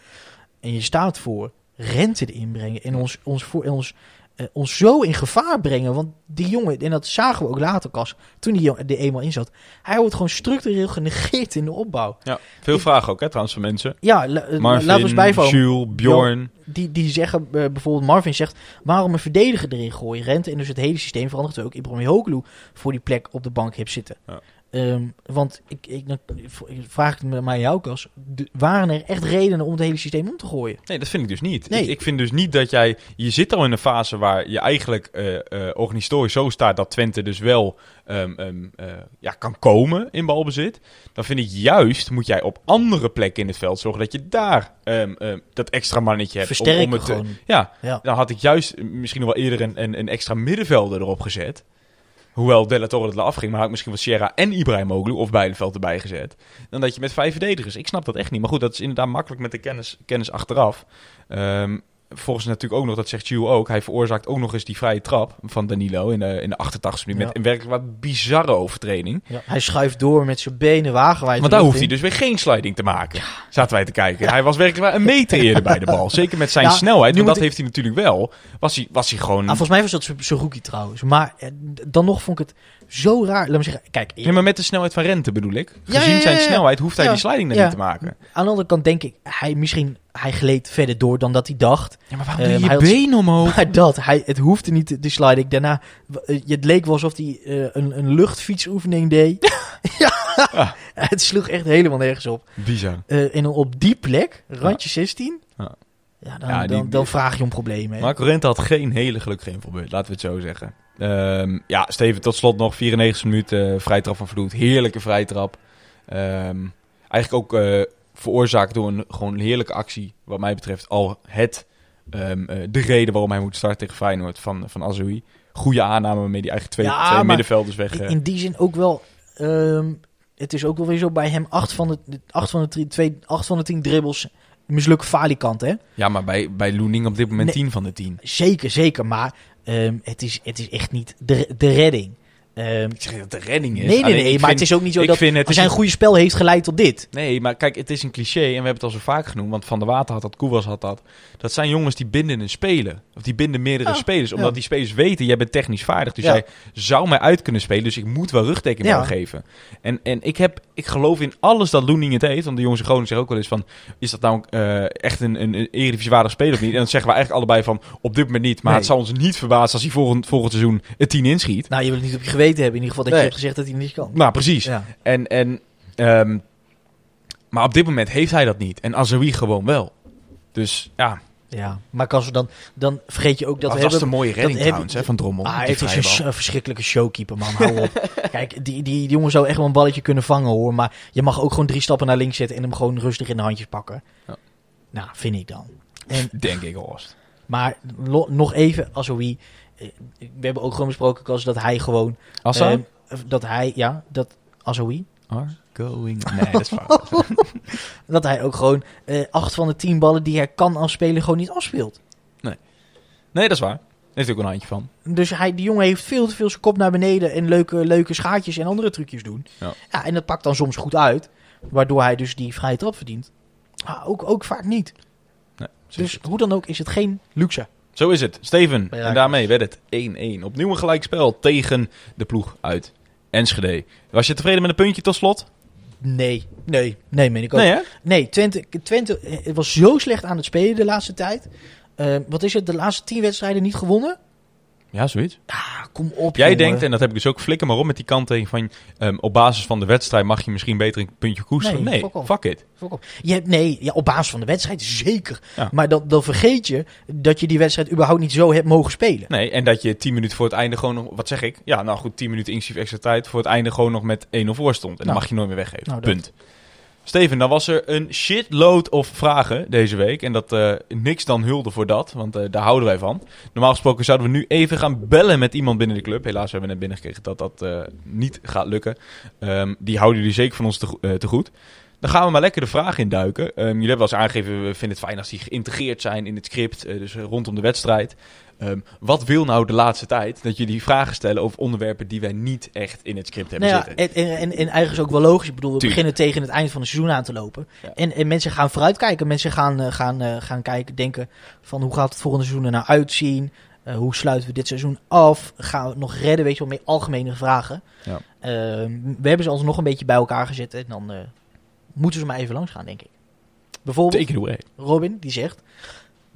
en je staat voor rente erin brengen en ons, ons, voor, ons, eh, ons zo in gevaar brengen. Want die jongen, en dat zagen we ook later, Kas, toen die jongen er eenmaal in zat, hij wordt gewoon structureel genegeerd in de opbouw. Ja, veel vragen ook, hè, trouwens, van mensen. Ja, la- eh, Marvin, laten we eens bijvallen. Jules, Bjorn. Die, die zeggen, eh, bijvoorbeeld Marvin zegt, waarom een verdediger erin gooien? Rente en dus het hele systeem verandert ook. Ibrahim Hoglu voor die plek op de bank hebt zitten. Ja. Ehm, want ik, ik, dan vraag ik het me maar jou, Kas. de- Waren er echt redenen om het hele systeem om te gooien? Nee, dat vind ik dus niet. Nee. Ik, ik vind dus niet dat jij... Je zit al in een fase waar je eigenlijk eh eh organisatorisch zo staat dat Twente dus wel ehm, ehm, eh, ja, kan komen in balbezit. Dan vind ik juist, moet jij op andere plekken in het veld zorgen dat je daar dat extra mannetje hebt. om- om Versterken het gewoon. ja, Ja. dan had ik juist misschien nog wel eerder een, een, een extra middenvelder erop gezet. Hoewel Della Torre het afging, maar had ik misschien wel Sierra en Ibrahim Oglu of Bijleveld erbij gezet. Dan dat je met vijf verdedigers. Ik snap dat echt niet. Maar goed, dat is inderdaad makkelijk met de kennis, kennis achteraf. Ehm volgens natuurlijk ook nog, dat zegt Jules ook, hij veroorzaakt ook nog eens die vrije trap van Danilo in de, in de 88 minuut. Ja. Met een werkelijk wat bizarre overtreding. Ja, hij schuift door met zijn benen wagenwijd. Want daar hoeft hij dus weer geen sliding te maken. Zaten wij te kijken. Hij was werkelijk wel een meter eerder bij de bal. Zeker met zijn snelheid. Want dat ik- heeft hij natuurlijk wel. Was hij, was hij gewoon... Ah, volgens mij was dat zijn- zijn rookie trouwens. Maar eh, dan nog vond ik het zo raar. Laat me zeggen, kijk, Nee, maar met de snelheid van Rente bedoel ik. Gezien ja, ja, zijn snelheid hoeft hij die sliding er niet te maken. aan de andere kant denk ik, hij misschien, hij gleed verder door dan dat hij dacht. Ja, maar waarom Eh, doe je je had- been omhoog? Maar dat, hij, het hoefde niet, de sliding. Daarna, eh, het leek wel alsof hij eh, een, een luchtfietsoefening deed. ja, Ja. het sloeg echt helemaal nergens op. Bizar. En op die plek, randje 16, Ja. ja, dan, Ja, die- dan, dan vraag je om problemen. Marco Rente had geen hele gelukkige invalbeurt, laten we het zo zeggen. Ehm, ja, Steven, tot slot nog 94 minuten uh, vrijtrap van Vloed. Heerlijke vrijtrap. Ehm, eigenlijk ook eh, veroorzaakt door een gewoon heerlijke actie, wat mij betreft, al het, ehm, eh, de reden waarom hij moet starten tegen Feyenoord van, van Azoui. Goede aanname waarmee die eigenlijk twee, Ja, twee middenvelders weg... In, eh, in die zin ook wel. het is ook wel weer zo bij hem. Acht van de, de- acht van de, drie, twee, acht van de tien dribbles. Mislukken falikant, hè? ja, maar bij, bij Loening op dit moment Nee. 10 van de 10. Zeker, zeker. Maar ehm, het, is, het is echt niet de, de redding. Ehm, Ik zeg dat de redding is. nee, nee, Alleen, nee. Maar vind- het is ook niet zo dat het als hij is een goede spel heeft geleid tot dit. Nee, maar kijk, het is een cliché en we hebben het al zo vaak genoemd. Want Van der Water had dat, Koewas had dat. Dat zijn jongens die binden een speler. Of die binden meerdere Ja, spelers. Omdat ja. die spelers weten, jij bent technisch vaardig. Dus Ja. jij zou mij uit kunnen spelen. Dus ik moet wel rugdekking Ja. geven. En, en ik, heb, ik geloof in alles dat Loening het heeft. Want de jongens in Groningen zeggen ook wel eens van... Is dat nou eh, echt een, een, een eredivisiewaardig speler of niet? En dan zeggen we eigenlijk allebei van... Op dit moment niet. Maar Nee. het zal ons niet verbazen als hij volgend, volgend seizoen het 10 inschiet. Nou, je wil het niet op je geweten hebben. In ieder geval dat Nee. je hebt gezegd dat hij niet kan. Nou, precies. Ja. En, en, ehm, maar op dit moment heeft hij dat niet. En Azoui gewoon wel. Dus ja, ja. Maar als we dan, dan vergeet je ook dat dat was een mooie redding trouwens hè, van Drommel. Ah, het is een, sh- verschrikkelijke showkeeper, man. Hou op. Kijk, die, die, die jongen zou echt wel een balletje kunnen vangen, hoor. Maar je mag ook gewoon drie stappen naar links zetten en hem gewoon rustig in de handjes pakken. Ja. Nou, vind ik dan. En, Denk ik, Horst. maar nog even, Azoui. Eh, We hebben ook gewoon besproken, Kas, dat hij gewoon... Assa? eh, dat hij, ja, dat Azoui. Are going... Nee, dat is fout. Dat hij ook gewoon eh, acht van de tien ballen die hij kan afspelen gewoon niet afspeelt. nee, dat is waar. Heeft ook een handje van. Dus hij, die jongen heeft veel te veel zijn kop naar beneden en leuke, leuke schaatjes en andere trucjes doen. Ja. en dat pakt dan soms goed uit, waardoor hij dus die vrije trap verdient. Maar ook, ook vaak niet. Nee, Dus hoe dan ook is het geen luxe. Zo is het. Steven. En daarmee werd het 1-1. Opnieuw een gelijkspel tegen de ploeg uit Enschede. Was je tevreden met een puntje tot slot? Nee, nee, nee, meen ik ook. Nee, hè? Nee, Twente, Twente eh, was zo slecht aan het spelen de laatste tijd. Eh, wat is het, de laatste tien wedstrijden niet gewonnen? Ja, zoiets. Ah, kom op, Jij jongen. denkt, en dat heb ik dus ook, flikker maar op met die kanttekening van... ehm, op basis van de wedstrijd mag je misschien beter een puntje koesteren. Nee, Nee, fuck fuck it. Op. Je hebt, nee, ja, op basis van de wedstrijd zeker. Ja. Maar dan, dan vergeet je dat je die wedstrijd überhaupt niet zo hebt mogen spelen. Nee, en dat je 10 minuten voor het einde gewoon nog... Wat zeg ik? Ja, nou goed, 10 minuten inclusief extra tijd... voor het einde gewoon nog met 1-0 voor stond. En dat Nou. mag je nooit meer weggeven. Nou, dat. Steven, dan was er een shitload of vragen deze week. En dat eh, niks dan hulde voor dat, want eh, daar houden wij van. Normaal gesproken zouden we nu even gaan bellen met iemand binnen de club. Helaas hebben we net binnengekregen dat dat eh, niet gaat lukken. Ehm, die houden jullie zeker van ons te, te goed. Dan gaan we maar lekker de vragen induiken. Ehm jullie hebben wel eens aangegeven, we vinden het fijn als die geïntegreerd zijn in het script. eh, dus rondom de wedstrijd. Ehm, wat wil nou de laatste tijd? Dat jullie vragen stellen over onderwerpen die wij niet echt in het script hebben Nou ja, zitten. en, en, en, en eigenlijk is ook wel logisch. Ik bedoel, we Tuurlijk. beginnen tegen het eind van het seizoen aan te lopen. Ja. En, en mensen gaan vooruitkijken. Mensen gaan, eh, gaan, eh, gaan kijken, denken van hoe gaat het volgende seizoen er nou uitzien? Hoe sluiten we dit seizoen af? Gaan we het nog redden? Weet je wel, meer algemene vragen. Ja. Ehm, we hebben ze ons nog een beetje bij elkaar gezet. En dan moeten ze maar even langs gaan, denk ik. Bijvoorbeeld. Robin, die zegt...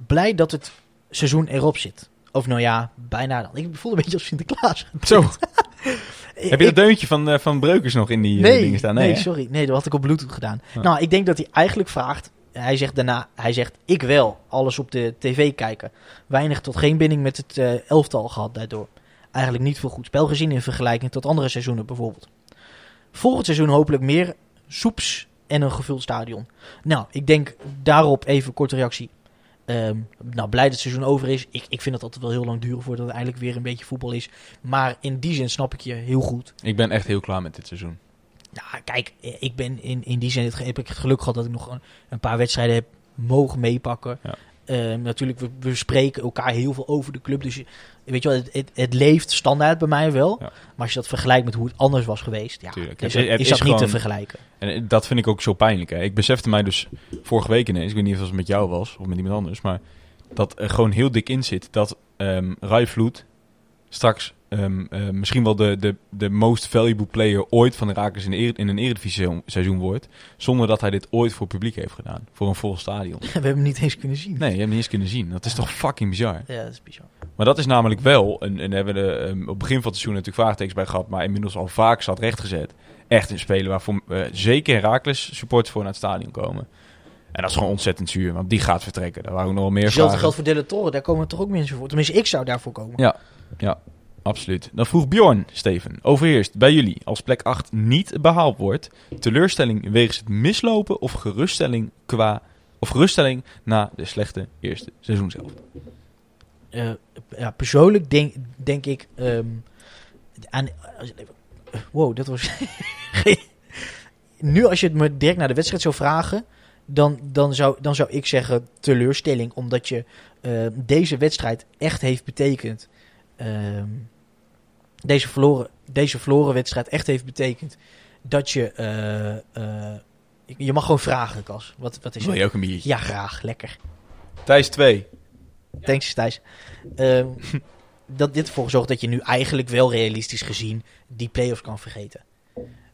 Blij dat het seizoen erop zit. Of nou ja, bijna dan. Ik voel een beetje als Sinterklaas. Zo. Ik- Heb je dat deuntje van, eh, van Breukers nog in die eh, Nee, dingen staan? nee, sorry. Nee, dat had ik op Bluetooth gedaan. Ja. Nou, ik denk dat hij eigenlijk vraagt... Hij zegt daarna, hij zegt, ik wel, alles op de tv kijken. Weinig tot geen binding met het eh, elftal gehad daardoor. Eigenlijk niet veel goed spel gezien in vergelijking tot andere seizoenen bijvoorbeeld. Volgend seizoen hopelijk meer soeps en een gevuld stadion. Nou, ik denk daarop even korte reactie. Ehm, nou, blij dat het seizoen over is. Ik, ik vind het altijd wel heel lang duren voordat het eindelijk weer een beetje voetbal is. Maar in die zin snap ik je heel goed. Ik ben echt heel klaar met dit seizoen. Nou, kijk, ik ben in, in die zin het, heb ik het geluk gehad dat ik nog een, een paar wedstrijden heb mogen meepakken. Ja. Eh, natuurlijk, we, we spreken elkaar heel veel over de club. Dus je- weet je wel, het, het, het leeft standaard bij mij wel. Ja. Maar als je dat vergelijkt met hoe het anders was geweest, ja, Tuurlijk. is, Het- dat- het is is dat niet te vergelijken. En eh, dat vind ik ook zo pijnlijk. Hè. Ik besefte mij dus vorige week ineens, ik weet niet of het met jou was of met iemand anders, maar dat er gewoon heel dik in zit dat ehm Vloed straks ehm, eh, misschien wel de, de, de most valuable player ooit van de Rakers in, de in een eredivisie seizoen wordt, zonder dat hij dit ooit voor publiek heeft gedaan, voor een vol stadion. We hebben hem niet eens kunnen zien. Nee, je hebt hem niet eens kunnen zien. Dat is toch fucking bizar. Ja, dat is bizar. Maar dat is namelijk wel, en, en hebben we er, ehm, op het begin van het seizoen natuurlijk vraagtekens bij gehad, maar inmiddels al vaak zat rechtgezet. Echt een speler waarvoor eh, zeker Herakles supporters voor naar het stadion komen. En dat is gewoon ontzettend zuur, want die gaat vertrekken. Daar waren nog wel meer Hetzelfde geldt voor Delle Torre, daar komen toch ook mensen voor. Tenminste, ik zou daarvoor komen. Ja, ja, absoluut. Dan vroeg Bjorn, Steven, overheerst bij jullie als plek 8 niet behaald wordt, teleurstelling wegens het mislopen of geruststelling qua of geruststelling na de slechte eerste seizoen zelf. Eh, ja, persoonlijk denk, denk ik ehm, aan. Wow, dat was. nu, als je het me direct naar de wedstrijd zou vragen, dan, dan, zou, dan zou ik zeggen teleurstelling, omdat je eh, deze wedstrijd echt heeft betekend. Ehm, deze, verloren, deze verloren wedstrijd echt heeft betekend dat je. eh, eh, je mag gewoon vragen, Kas. Wat, wat is Wil je ook een biertje? Ja, graag. Lekker. Thijs 2. Thanks, Thijs. Ehm, dat dit ervoor gezorgd dat je nu eigenlijk wel realistisch gezien die play-offs kan vergeten.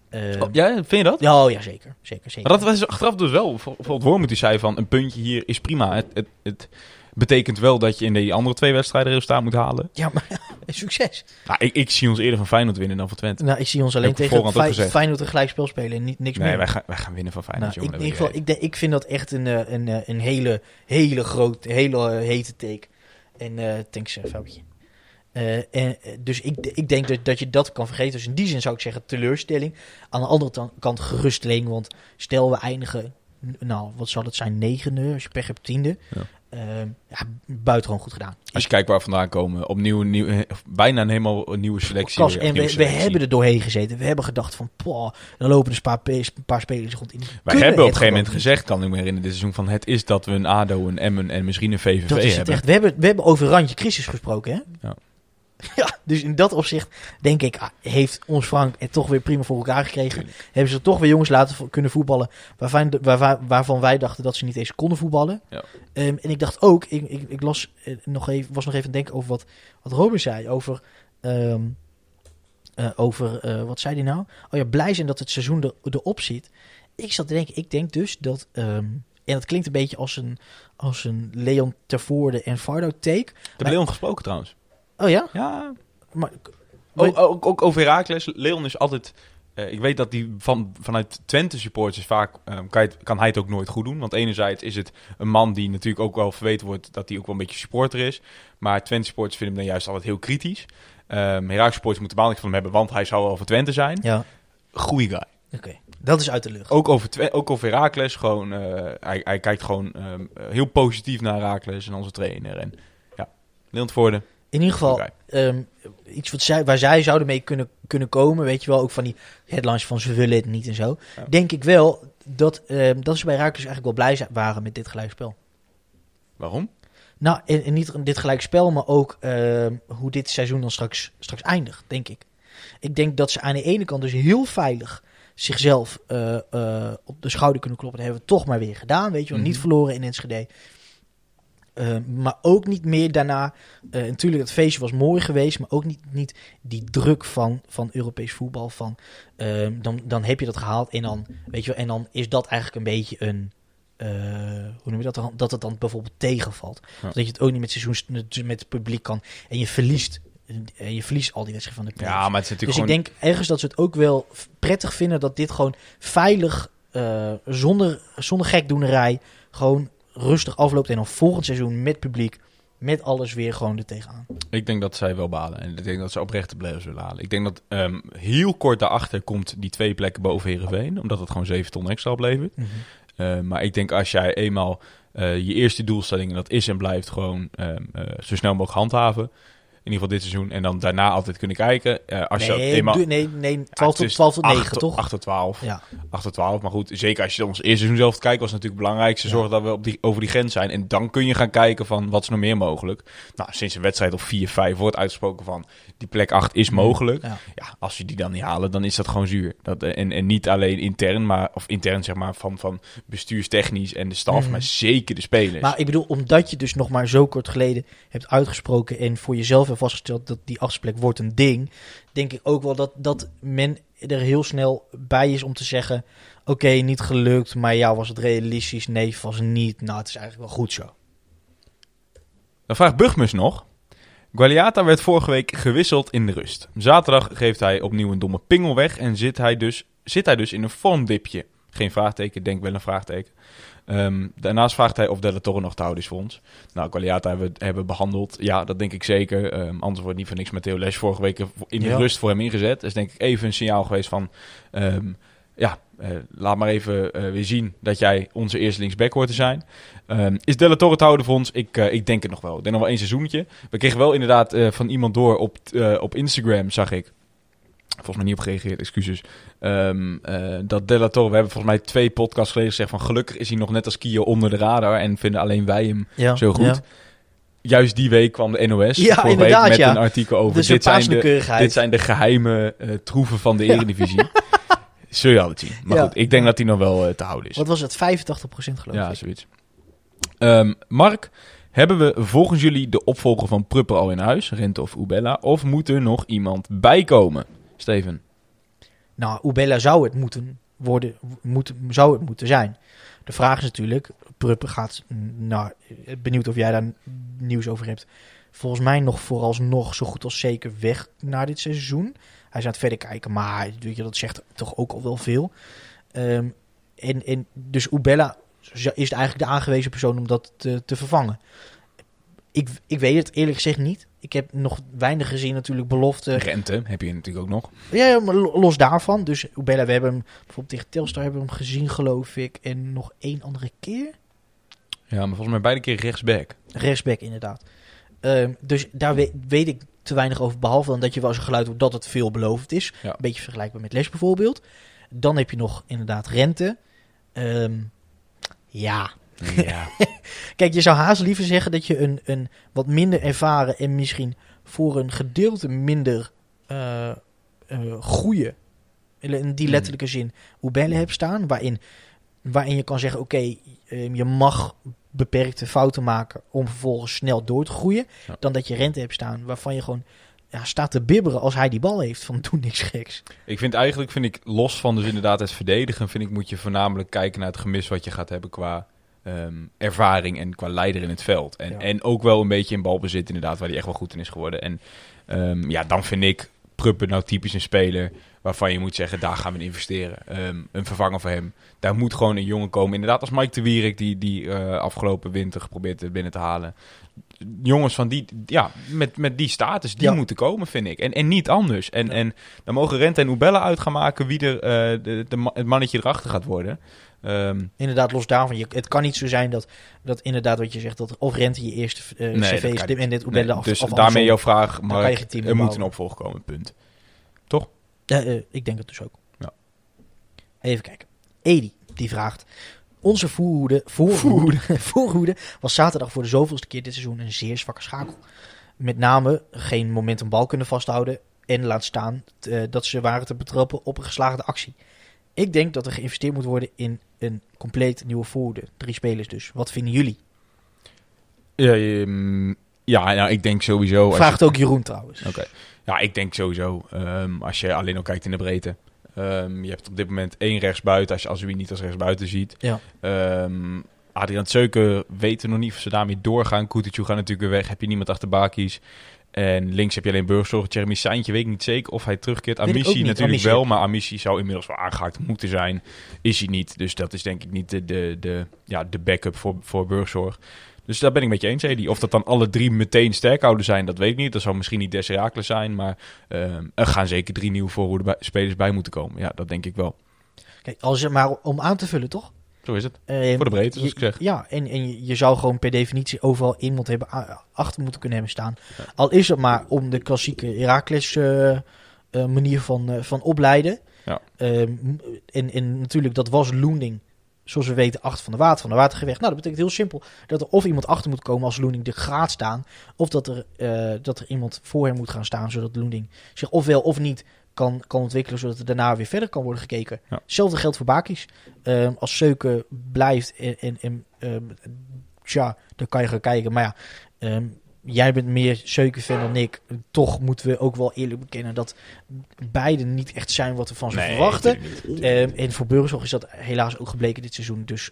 Ehm, Oh, ja, vind je dat? ja, oh ja, zeker. Zeker, zeker. Maar dat was achteraf dus wel. Bijvoorbeeld Wormoed die zei van een puntje hier is prima. Het, het, het betekent wel dat je in die andere twee wedstrijden resultaat moet halen. Ja, maar succes. Nou, ik, ik zie ons eerder van Feyenoord winnen dan van Twente. Nou, ik zie ons alleen tegen Fey-. Feyenoord een gelijkspel spelen en niet, niks Nee, meer. wij gaan, wij gaan winnen van Nou, Feyenoord, ik, jongen. in ieder geval, ik, denk- ik vind dat echt een, eh, een, eh, een hele, hele grote, hele eh, hete take. En eh thanks, uh, Fabio. Eh, en, dus ik, ik denk dat, dat je dat kan vergeten. Dus in die zin zou ik zeggen teleurstelling. Aan de andere kant geruststelling. Want stel we eindigen, nou wat zal het zijn, negende, als je pech hebt tiende. Ja. Eh, ja, buitengewoon goed gedaan. Als je kijkt waar we vandaan komen. Opnieuw, een nieuw, eh, bijna een helemaal nieuwe selectie. Kas, weer, en nieuwe we, we selectie. hebben er doorheen gezeten. We hebben gedacht van, poh, dan lopen dus een paar, een paar spelers rond in. Wij kunnen hebben op een gegeven moment gezegd, kan ik me herinneren, dit seizoen van het is dat we een ADO, een Emmen en misschien een VVV Dat is het hebben. echt. We hebben, we hebben over randje crisis gesproken, hè? Ja, dus in dat opzicht denk ik, ah, heeft ons Frank het toch weer prima voor elkaar gekregen. Hebben ze toch weer jongens laten vo- kunnen voetballen waarvan, waarvan, waarvan wij dachten dat ze niet eens konden voetballen. Ja. Ehm, en ik dacht ook, ik, ik, ik las eh, nog even, was nog even aan het denken over wat, wat Robin zei. Over, ehm, eh, over eh, wat zei hij nou? Oh ja, blij zijn dat het seizoen er, erop zit. Ik zat te denken, ik denk dus dat, ehm, en dat klinkt een beetje als een, als een Leon Tervoorde en Fardo take. Ik heb Leon gesproken trouwens. Oh ja? Ja, Maar, ook, ook, ook over Herakles. Leon is altijd... eh, ik weet dat hij van, vanuit Twente supporters vaak... eh, kan, het- kan hij het ook nooit goed doen. Want enerzijds is het een man die natuurlijk ook wel verweten wordt... dat hij ook wel een beetje supporter is. Maar Twente supporters vinden hem dan juist altijd heel kritisch. Um, Herakles supporters moeten niks van hem hebben... want hij zou wel voor Twente zijn. ja, Goeie guy. oké. Dat is uit de lucht. Ook over, Twe- ook over Herakles. Gewoon, eh, hij, hij kijkt gewoon ehm, eh, heel positief naar Herakles en onze trainer. En ja, Leon Voorde. In ieder geval, ehm, iets wat zij, waar zij zouden mee kunnen, kunnen komen, weet je wel, ook van die headlines van ze willen het niet en zo. Ja. Denk ik wel dat, ehm, dat ze bij Rakers eigenlijk wel blij zijn- waren met dit gelijkspel. Waarom? Nou, en, en niet dit gelijkspel, maar ook ehm, hoe dit seizoen dan straks, straks eindigt, denk ik. Ik denk dat ze aan de ene kant dus heel veilig zichzelf eh, eh, op de schouder kunnen kloppen. Dat hebben we toch maar weer gedaan, weet je wel. Mhm. Niet verloren in Enschede. Eh, maar ook niet meer daarna. eh, natuurlijk, het feestje was mooi geweest, maar ook niet, niet die druk van, van Europees voetbal. Van, ehm, dan, dan heb je dat gehaald en dan, weet je wel, en dan is dat eigenlijk een beetje een. eh, hoe noem je dat? dan? Dat het dan bijvoorbeeld tegenvalt. Ja. Dat je het ook niet met, seizoens, met het publiek kan. En je verliest, en je verliest al die wedstrijden van de Ja, play-offs. maar het is Dus natuurlijk ik denk ergens dat ze het ook wel prettig vinden dat dit gewoon veilig, zonder, zonder gekdoenerij, gewoon rustig afloopt. En dan volgend seizoen met publiek, met alles weer gewoon er tegenaan. Ik denk dat zij wel balen. En ik denk dat ze oprechte players willen halen. Ik denk dat ehm, heel kort daarachter komt die twee plekken boven Heerenveen. Omdat het gewoon 7 ton extra oplevert. Eh, maar ik denk als jij eenmaal eh, je eerste doelstelling, en dat is en blijft gewoon ehm, eh, zo snel mogelijk handhaven. In ieder geval dit seizoen. En dan daarna altijd kunnen kijken. Eh, als je nee, eenmaal... doe- nee, nee, 12 Ja, het tot, is 12 tot 9, 8 toch? 8 tot 12. Ja. 8 tot 12. Maar goed, zeker als je ons eerste seizoen zelf kijkt, was het natuurlijk het belangrijkste. Ja. Zorgen dat we op die, over die grens zijn. En dan kun je gaan kijken van wat is nog meer mogelijk. Nou, sinds een wedstrijd of 4, 5 wordt uitgesproken van die plek 8 is mogelijk. Ja. Ja, als je die dan niet halen, dan is dat gewoon zuur. Dat, eh, en, en niet alleen intern, maar, of intern zeg maar, van, van bestuurstechnisch en de staf, Mhm. maar zeker de spelers. Maar ik bedoel, omdat je dus nog maar zo kort geleden hebt uitgesproken en voor jezelf vastgesteld dat die plek wordt een ding, denk ik ook wel dat, dat men er heel snel bij is om te zeggen, oké, niet gelukt, maar ja, was het realistisch? Nee, was niet. Nou, het is eigenlijk wel goed zo. Dan vraagt Bugmus nog. Gualiata werd vorige week gewisseld in de rust. Zaterdag geeft hij opnieuw een domme pingel weg en zit hij dus, zit hij dus in een vormdipje. Geen vraagteken, denk wel een vraagteken. Ehm, daarnaast vraagt hij of Della Torre nog te houden is voor ons. Nou, Gualiata hebben we hebben behandeld. Ja, dat denk ik zeker. Ehm, anders wordt niet voor niks met Theo Les vorige week in de Ja. rust voor hem ingezet. Dat is denk ik even een signaal geweest van... ehm, ja, eh, laat maar even eh, weer zien dat jij onze eerste linksback hoort te zijn. Is Della Torre te houden voor ons? Ik, eh, ik denk het nog wel. Ik denk nog wel één seizoentje. We kregen wel inderdaad van iemand door op, op Instagram, zag ik. Volgens mij niet op gereageerd, excuses. Ehm, eh, dat Della Torre, we hebben volgens mij twee podcasts geleden gezegd van gelukkig is hij nog net als Kio onder de radar en vinden alleen wij hem Ja, zo goed. Ja. Juist die week kwam de NOS Ja, week met ja. een artikel over Dus dit zijn, de, dit zijn de geheime eh, troeven van de Eredivisie. Zul je altijd zien. Maar Ja. goed, ik denk dat hij nog wel eh, te houden is. Wat was het? 85% geloof Ja, ik. zoiets. Ehm, Mark, hebben we volgens jullie de opvolger van Prupper al in huis, Rente of Ubella, of moet er nog iemand bijkomen? Steven. Nou, Ubella zou het moeten worden, moeten, zou het moeten zijn. De vraag is natuurlijk, Pruppen gaat, mm, nou, benieuwd of jij daar nieuws over hebt. Volgens mij nog vooralsnog zo goed als zeker weg na dit seizoen. Hij is aan het verder kijken, maar dat zegt toch ook al wel veel. Ehm, en, en dus Ubella is eigenlijk de aangewezen persoon om dat te, te vervangen. Ik, ik weet het eerlijk gezegd niet. Ik heb nog weinig gezien natuurlijk belofte. Rente heb je natuurlijk ook nog. Ja, maar los daarvan. Dus Ubella, we hebben hem bijvoorbeeld tegen Telstar hebben we hem gezien, geloof ik. En nog één andere keer. Ja, maar volgens mij beide keer rechtsback. Rechtsback, inderdaad. Ehm, dus daar weet, weet ik te weinig over. Behalve dan dat je wel eens een geluid hoort dat het veelbelovend is. Ja. Een beetje vergelijkbaar met Les bijvoorbeeld. Dan heb je nog inderdaad rente. Ehm, ja. Ja. Kijk, je zou haast liever zeggen dat je een, een wat minder ervaren en misschien voor een gedeelte minder eh eh, goede, in die Mhm. letterlijke zin, Oebelle hebt staan. Waarin, waarin je kan zeggen, oké, eh, je mag beperkte fouten maken om vervolgens snel door te groeien. Ja. Dan dat je rente hebt staan waarvan je gewoon ja, staat te bibberen als hij die bal heeft van doe niks geks. Ik vind eigenlijk, vind ik, los van dus inderdaad het verdedigen, vind ik moet je voornamelijk kijken naar het gemis wat je gaat hebben qua ehm, ervaring en qua leider in het veld. En, Ja. en ook wel een beetje in balbezit inderdaad, waar hij echt wel goed in is geworden. En ehm, ja, dan vind ik Pruppen nou typisch een speler waarvan je moet zeggen, daar gaan we in investeren. Ehm, een vervanger voor hem. Daar moet gewoon een jongen komen. Inderdaad, als Mike de Wierik, die, die eh, afgelopen winter geprobeerd binnen te halen. Jongens van die, ja, met, met die status, die Ja. moeten komen, vind ik. En, en niet anders. En, en dan mogen Rente en Oebella uit gaan maken wie er eh, de, het mannetje erachter gaat worden. Ehm, Inderdaad, los daarvan. Je, het kan niet zo zijn dat, dat inderdaad wat je zegt, dat of Rente je eerste eh, Nee, cv is niet. en dit nee, Oebelle af, dus daarmee jouw vraag, maar er moet een opvolger komen, punt. Ja, eh, ik denk het dus ook. Ja. Even kijken. Edi, die vraagt. Onze voorhoede, voorhoede, voorhoede was zaterdag voor de zoveelste keer dit seizoen een zeer zwakke schakel. Met name geen momentum bal kunnen vasthouden en laat staan eh, dat ze waren te betrappen op een geslaagde actie. Ik denk dat er geïnvesteerd moet worden in een compleet nieuwe voorhoede. Drie spelers dus. Wat vinden jullie? Ja, ehm, ja nou, ik denk sowieso... als Vraagt je- ook Jeroen trouwens. Oké. Ja, ik denk sowieso, ehm, als je alleen al kijkt in de breedte. ehm, je hebt op dit moment één rechtsbuiten, als je Azui niet als rechtsbuiten ziet. Ja. Ehm Adriaan Zeuken weten nog niet of ze daarmee doorgaan. Koetertje gaat natuurlijk weer weg, heb je niemand achter Bakies. En links heb je alleen Burgzorg. Jeremy Seintje weet ik niet zeker of hij terugkeert. Weet ook Amici natuurlijk Amici. wel, maar Amici zou inmiddels wel aangehaakt moeten zijn. Is hij niet, dus dat is denk ik niet de, de, de, ja, de backup voor, voor Burgzorg. Dus daar ben ik met je eens, Edi. Of dat dan alle drie meteen sterkhouder zijn, dat weet ik niet. Dat zou misschien niet Des zijn, maar ehm, er gaan zeker drie nieuwe voorhoede spelers bij moeten komen. Ja, dat denk ik wel. Kijk, als je maar om aan te vullen, toch? Zo is het. Voor de breedte, zoals je- ik zeg. Ja, en, en je- zou gewoon per definitie overal iemand hebben achter moeten kunnen hebben staan. Al is het maar om de klassieke Heracles eh, eh, manier van, eh, van opleiden. Ja. Ehm, en, en natuurlijk, dat was Loening, zoals we weten, achter van de water, van de watergevecht. Nou, dat betekent heel simpel dat er of iemand achter moet komen als Loening er gaat staan, of dat er, dat er iemand voor hem moet gaan staan, zodat Loening zich ofwel of niet kan, kan ontwikkelen, zodat er daarna weer verder kan worden gekeken. Ja. Hetzelfde geldt voor Bakis. Ehm, als Seuken blijft en, en, en ehm, tja, dan kan je gaan kijken. Maar ja, ehm, jij bent meer Seuken-fan dan ik. Toch moeten we ook wel eerlijk bekennen dat beiden niet echt zijn wat we van ze verwachten. en voor Burgzorg is dat helaas ook gebleken dit seizoen. Dus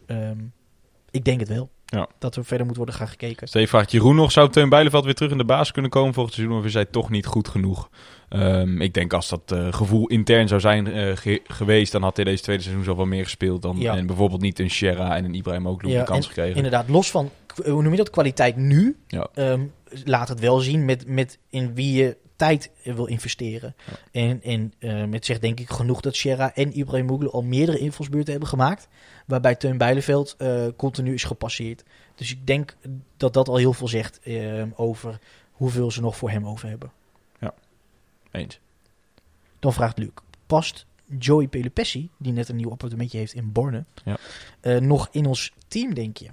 ik denk het wel. Ja. Dat er verder moet worden gaan gekeken. Steve vraagt Jeroen nog, zou Teun Bijleveld weer terug in de baas kunnen komen volgend seizoen? Of is hij toch niet goed genoeg? Ehm, ik denk als dat eh, gevoel intern zou zijn eh, ge- geweest, dan had hij deze tweede seizoen zoveel meer gespeeld dan Ja. en bijvoorbeeld niet een Sierra en een Ibrahim ook Ja, de kans en- gekregen. Inderdaad, los van, hoe noem je dat, kwaliteit nu. Ja. ehm, laat het wel zien met, met in wie je tijd wil investeren. En, en ehm, het zegt denk ik genoeg dat Sierra en Ibrahim Mouglu al meerdere invalsbeurten hebben gemaakt. Waarbij Teun Bijleveld eh, continu is gepasseerd. Dus ik denk dat dat al heel veel zegt ehm, over hoeveel ze nog voor hem over hebben. Eens. Dan vraagt Luc, past Joey Pelopessi, die net een nieuw appartementje heeft in Borne, Ja. eh, nog in ons team, denk je?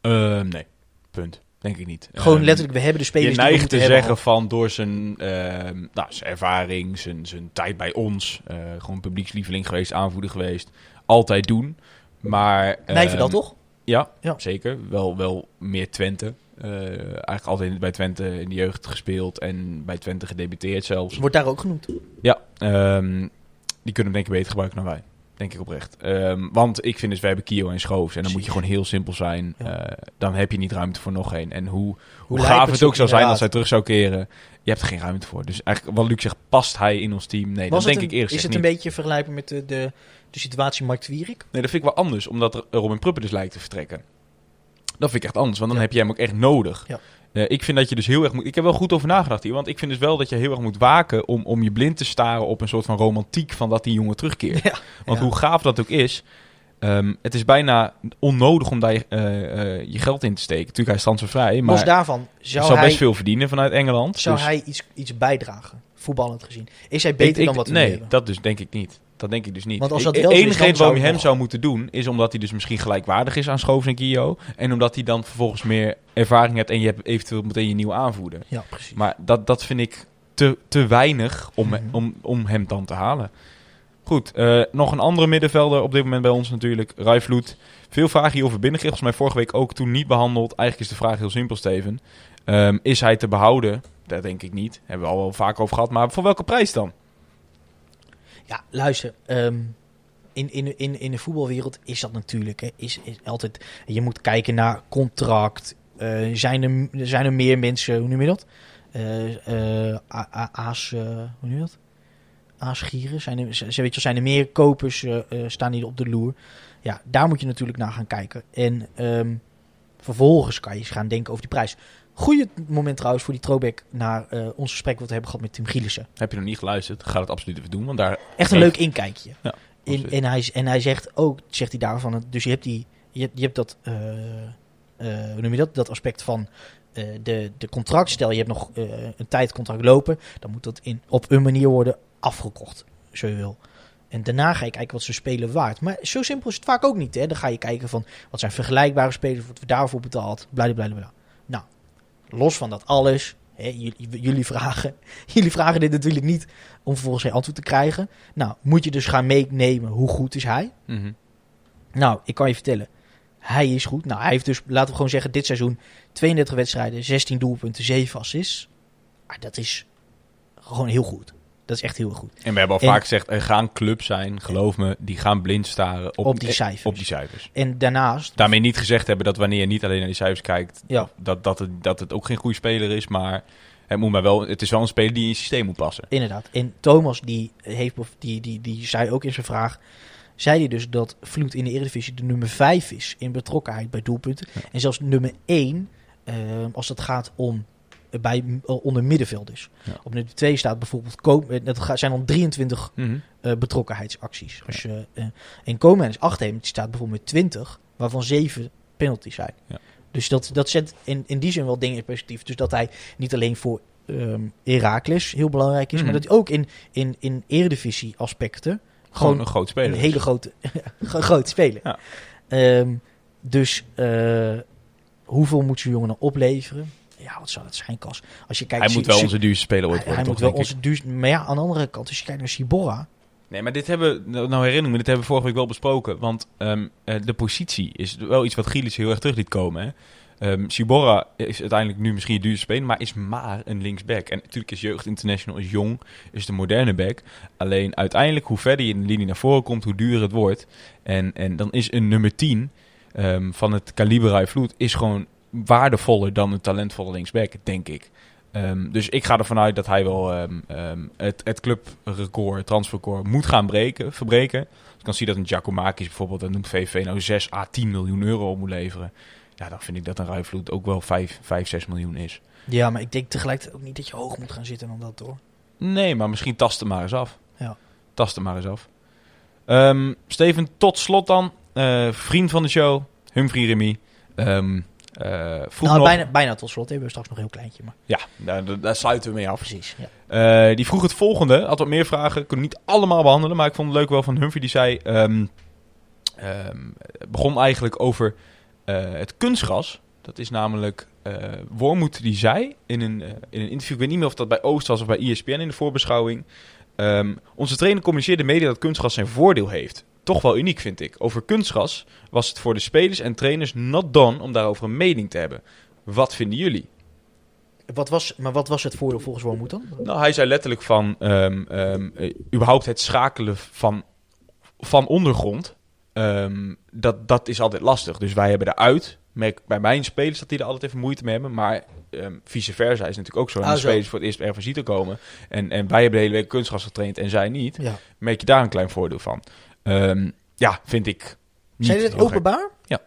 Ehm, nee, punt. Denk ik niet. Gewoon Ehm, letterlijk, we hebben de spelers je neigt te hebben zeggen van door zijn, ehm, nou, zijn ervaring, zijn, zijn tijd bij ons, eh, gewoon publiekslieveling geweest, aanvoerder geweest, altijd doen. Maar. Nijven dat ehm, toch? Ja, Ja. zeker. Wel, wel meer Twente. Eh, eigenlijk altijd bij Twente in de jeugd gespeeld en bij Twente gedebuteerd zelfs. Wordt daar ook genoemd. Ja, ehm, die kunnen denk ik beter gebruiken dan wij. Denk ik oprecht. Ehm, want ik vind dus, we hebben Kio en Schoofs. En dan moet je gewoon heel simpel zijn. Ja. Eh, dan heb je niet ruimte voor nog één. En hoe, hoe gaaf het het ook zou zijn inderdaad. als hij terug zou keren. Je hebt er geen ruimte voor. Dus eigenlijk wat Luc zegt, past hij in ons team? Nee, Was dat denk een- ik eerst is het niet. een beetje vergelijken met de, de, de situatie Mark Twierik? Nee, dat vind ik wel anders. Omdat er Robin Pruppen dus lijkt te vertrekken. Dat vind ik echt anders. Want dan Ja. heb je hem ook echt nodig. Ja. Eh, ik vind dat je dus heel erg moet... Ik heb wel goed over nagedacht hier. Want ik vind dus wel dat je heel erg moet waken... om, om je blind te staren op een soort van romantiek... van dat die jongen terugkeert. Ja. Want hoe gaaf dat ook is... ehm, het is bijna onnodig om daar je, eh, eh, je geld in te steken. Natuurlijk, hij is transfervrij. Maar Los daarvan, zou, zou hij, best veel verdienen vanuit Engeland. zou Dus- hij iets, iets bijdragen? voetballend gezien? Is hij beter Ik- ik- dan wat nu Nee, dat dus denk ik niet. Dat denk ik dus niet. Want als dat wel enige reden waarom je hem nog- zou moeten doen... is omdat hij dus misschien gelijkwaardig is aan Schoofs en Kio. En omdat hij dan vervolgens meer ervaring hebt... en je hebt eventueel meteen je nieuwe aanvoerder. Ja, precies. Maar dat, dat vind ik te, te weinig om, Mhm. om, om hem dan te halen. Goed, eh, nog een andere middenvelder op dit moment bij ons natuurlijk. Rijvloed. Veel vragen hierover binnengekregen. Volgens mij vorige week ook toen niet behandeld. Eigenlijk is de vraag heel simpel, Steven. Ehm, is hij te behouden? Dat denk ik niet. Hebben we al wel vaak over gehad. Maar voor welke prijs dan? Ja, luister. ehm, in, in, in, in de voetbalwereld is dat natuurlijk. Hè, is, is altijd, je moet kijken naar contract. Eh, zijn, er, zijn er meer mensen, hoe noem je dat? Eh, eh, aas, hoe noem je dat? Aasgieren. Zijn er, zijn er meer kopers, staan die op de loer? Ja, daar moet je natuurlijk naar gaan kijken. En ehm, vervolgens kan je eens gaan denken over die prijs. Goeie moment trouwens voor die throwback naar eh, ons gesprek wat we hebben gehad met Tim Gielissen. Heb je nog niet geluisterd? Ga het absoluut even doen. Want daar Echt een Leuk. leuk inkijkje. Ja, In, en, hij, en hij zegt ook, zegt hij daarvan, dus je hebt, die, je hebt, je hebt dat, eh, eh, hoe noem je dat, dat aspect van de, de contract. Stel je hebt nog een tijdcontract lopen, dan moet dat in, op een manier worden afgekocht, zo je wil. En daarna ga je kijken wat ze spelen waard. Maar zo simpel is het vaak ook niet. Hè? Dan ga je kijken van wat zijn vergelijkbare spelers, wat we daarvoor betaald, blablabla. Nou, los van dat alles, hè, jullie, jullie, vragen, jullie vragen dit natuurlijk niet om vervolgens geen antwoord te krijgen. Nou, moet je dus gaan meenemen hoe goed is hij? Mhm. Nou, ik kan je vertellen, hij is goed. Nou, hij heeft dus, laten we gewoon zeggen, dit seizoen 32 wedstrijden, 16 doelpunten, 7 assists. Dat is gewoon heel goed. Dat is echt heel goed. En we hebben al En- vaak gezegd, er gaan clubs zijn, geloof me, die gaan blind staren op, Op die cijfers. Op die cijfers. En daarnaast, Daarmee niet gezegd hebben dat wanneer je niet alleen naar die cijfers kijkt, Ja. dat, dat, het, dat het ook geen goede speler is. Maar het, moet maar wel, het is wel een speler die in je systeem moet passen. inderdaad. En Thomas, die, heeft, die, die, die zei ook in zijn vraag, zei hij dus dat Vloed in de Eredivisie de nummer 5 is in betrokkenheid bij doelpunten. En zelfs nummer 1 eh, als het gaat om eh, bij, eh, onder middenvelders. Ja. Op nummer 2 staat bijvoorbeeld, eh, dat zijn dan 23 Mhm. eh, betrokkenheidsacties. Als je, eh, en is 8 die staat bijvoorbeeld met 20, waarvan 7 penalties zijn. Ja. Dus dat, dat zet in, in die zin wel dingen in perspectief. Dus dat hij niet alleen voor ehm Heracles heel belangrijk is, Mhm. maar dat hij ook in, in, in eredivisie aspecten Gewoon gewoon een groot speler. een hele grote, gro- grote speler. Ja. Ehm, dus hoeveel moet zo'n jongen dan opleveren? Ja, wat zou dat zijn, Kas? Als je kijkt, Hij moet wel onze duurste speler ooit hij, worden, hij toch, moet wel onze duurste... Maar ja, aan de andere kant, als je kijkt naar Sibora... Nee, maar dit hebben we, nou nou herinner ik me, dit hebben we vorige week wel besproken. Want ehm, eh, de positie is wel iets wat Gielis heel erg terug liet komen. Hè? Ehm, Sibora is uiteindelijk nu misschien je duurste speler, maar is maar een linksback. En natuurlijk is Jeugd International is jong, is de moderne back. Alleen uiteindelijk, hoe verder je in de linie naar voren komt, hoe duurder het wordt. En, en dan is een nummer 10 ehm, van het kaliber Vloed is gewoon waardevoller dan een talentvolle linksback, denk ik. Ehm, dus ik ga ervan uit dat hij wel ehm, ehm, het, het clubrecord, het transferrecord, moet gaan breken, verbreken. Ik dan zie dat een Giacomakis bijvoorbeeld, dat noemt VV nou 6 à 10 miljoen euro op moet leveren. Ja, dan vind ik dat een Rijvloed ook wel 5, 5, 6 miljoen is. Ja, maar ik denk tegelijkertijd ook niet dat je hoog moet gaan zitten dan dat, hoor. Nee, maar misschien tast het maar eens af. Ja. Tast het maar eens af. Steven, tot slot dan. eh, vriend van de show, Humphrey Remy. Eh, vroeg Nou, nog... bijna, bijna tot slot. Hebben we straks nog een heel kleintje, maar Ja, daar, sluiten we mee af. precies. Ja. Eh, die vroeg het volgende. Had wat meer vragen. Kon niet allemaal behandelen. Maar ik vond het leuk wel van Humphrey. Die zei... het begon eigenlijk over eh, het kunstgras. Dat is namelijk... eh Wormoed die zei in een, in een interview... Ik weet niet meer of dat bij Oost was of bij ESPN in de voorbeschouwing. ehm, onze trainer communiceerde media dat kunstgras zijn voordeel heeft. Toch wel uniek vind ik. Over kunstgras was het voor de spelers en trainers not done om daarover een mening te hebben. Wat vinden jullie? Wat was, maar wat was het voordeel volgens Wormoed dan? Nou, hij zei letterlijk van ehm, ehm, eh, überhaupt het schakelen van, van ondergrond. ehm, dat, dat is altijd lastig. Dus wij hebben eruit. Merk bij mijn spelers dat die er altijd even moeite mee hebben. Maar vice versa is natuurlijk ook zo. Ah, de zo. spelers voor het eerst ervan zien te komen. En, en wij hebben de hele week kunstgras getraind en zij niet. Ja. Merk je daar een klein voordeel van. Ehm, ja, vind ik. Zijn dit gek. openbaar? Ja.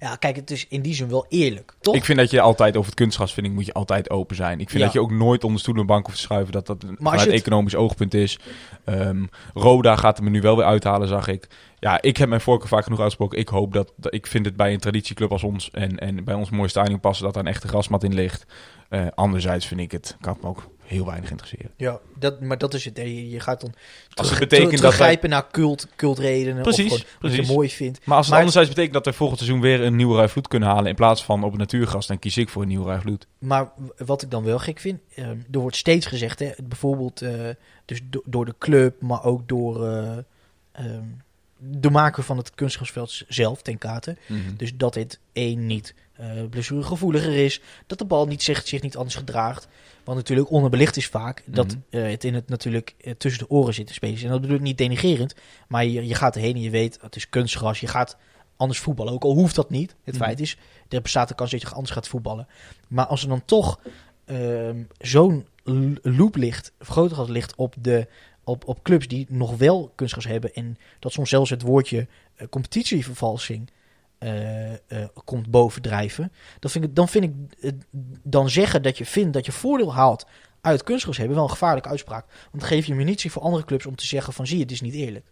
Ja, kijk, het is in die zin wel eerlijk, toch? Ik vind dat je altijd over het kunstgras vind ik, moet je altijd open zijn. Ik vind Ja. dat je ook nooit onder stoel en bank hoeft te schuiven dat dat een vanuit het- economisch oogpunt is. Ehm, Roda gaat hem nu wel weer uithalen, zag ik. Ja, ik heb mijn voorkeur vaak genoeg uitgesproken. Ik hoop dat, dat ik vind het bij een traditieclub als ons en, en bij ons mooie stadion passen dat er een echte grasmat in ligt. Eh, anderzijds vind ik het, kan me ook heel weinig interesseren. Ja, dat, maar dat is het. Je, je gaat dan Als het betekent dat teruggrijpen naar cult, cultredenen. Precies, of gewoon wat precies. je mooi vindt. Maar als het Maar- anderzijds betekent dat we volgend seizoen weer een nieuwe Ruif Vloed kunnen halen in plaats van op het natuurgas, dan kies ik voor een nieuwe Ruif Vloed. Maar wat ik dan wel gek vind, eh, er wordt steeds gezegd, hè, bijvoorbeeld eh, dus do- door de club, maar ook door eh, ehm, de maker van het kunstgrasveld zelf, ten kate. Dus dat dit één niet blessuregevoeliger is, dat de bal niet zich, zich niet anders gedraagt. Want natuurlijk onderbelicht is vaak dat Mhm. eh, het in het natuurlijk eh, tussen de oren zit te spelen. En dat bedoel ik niet denigerend, maar je, je gaat erheen en je weet, het is kunstgras, je gaat anders voetballen. Ook al hoeft dat niet. Het Mhm. feit is, er bestaat de kans dat je anders gaat voetballen. Maar als er dan toch ehm, zo'n loop ligt, vergrootglas ligt op, de, op, op clubs die nog wel kunstgras hebben en dat soms zelfs het woordje eh, competitievervalsing eh, eh, komt bovendrijven, dan vind ik, dan vind ik eh, dan zeggen dat je vindt dat je voordeel haalt uit kunstgras hebben wel een gevaarlijke uitspraak. Want dan geef je munitie voor andere clubs om te zeggen van zie je, het is niet eerlijk.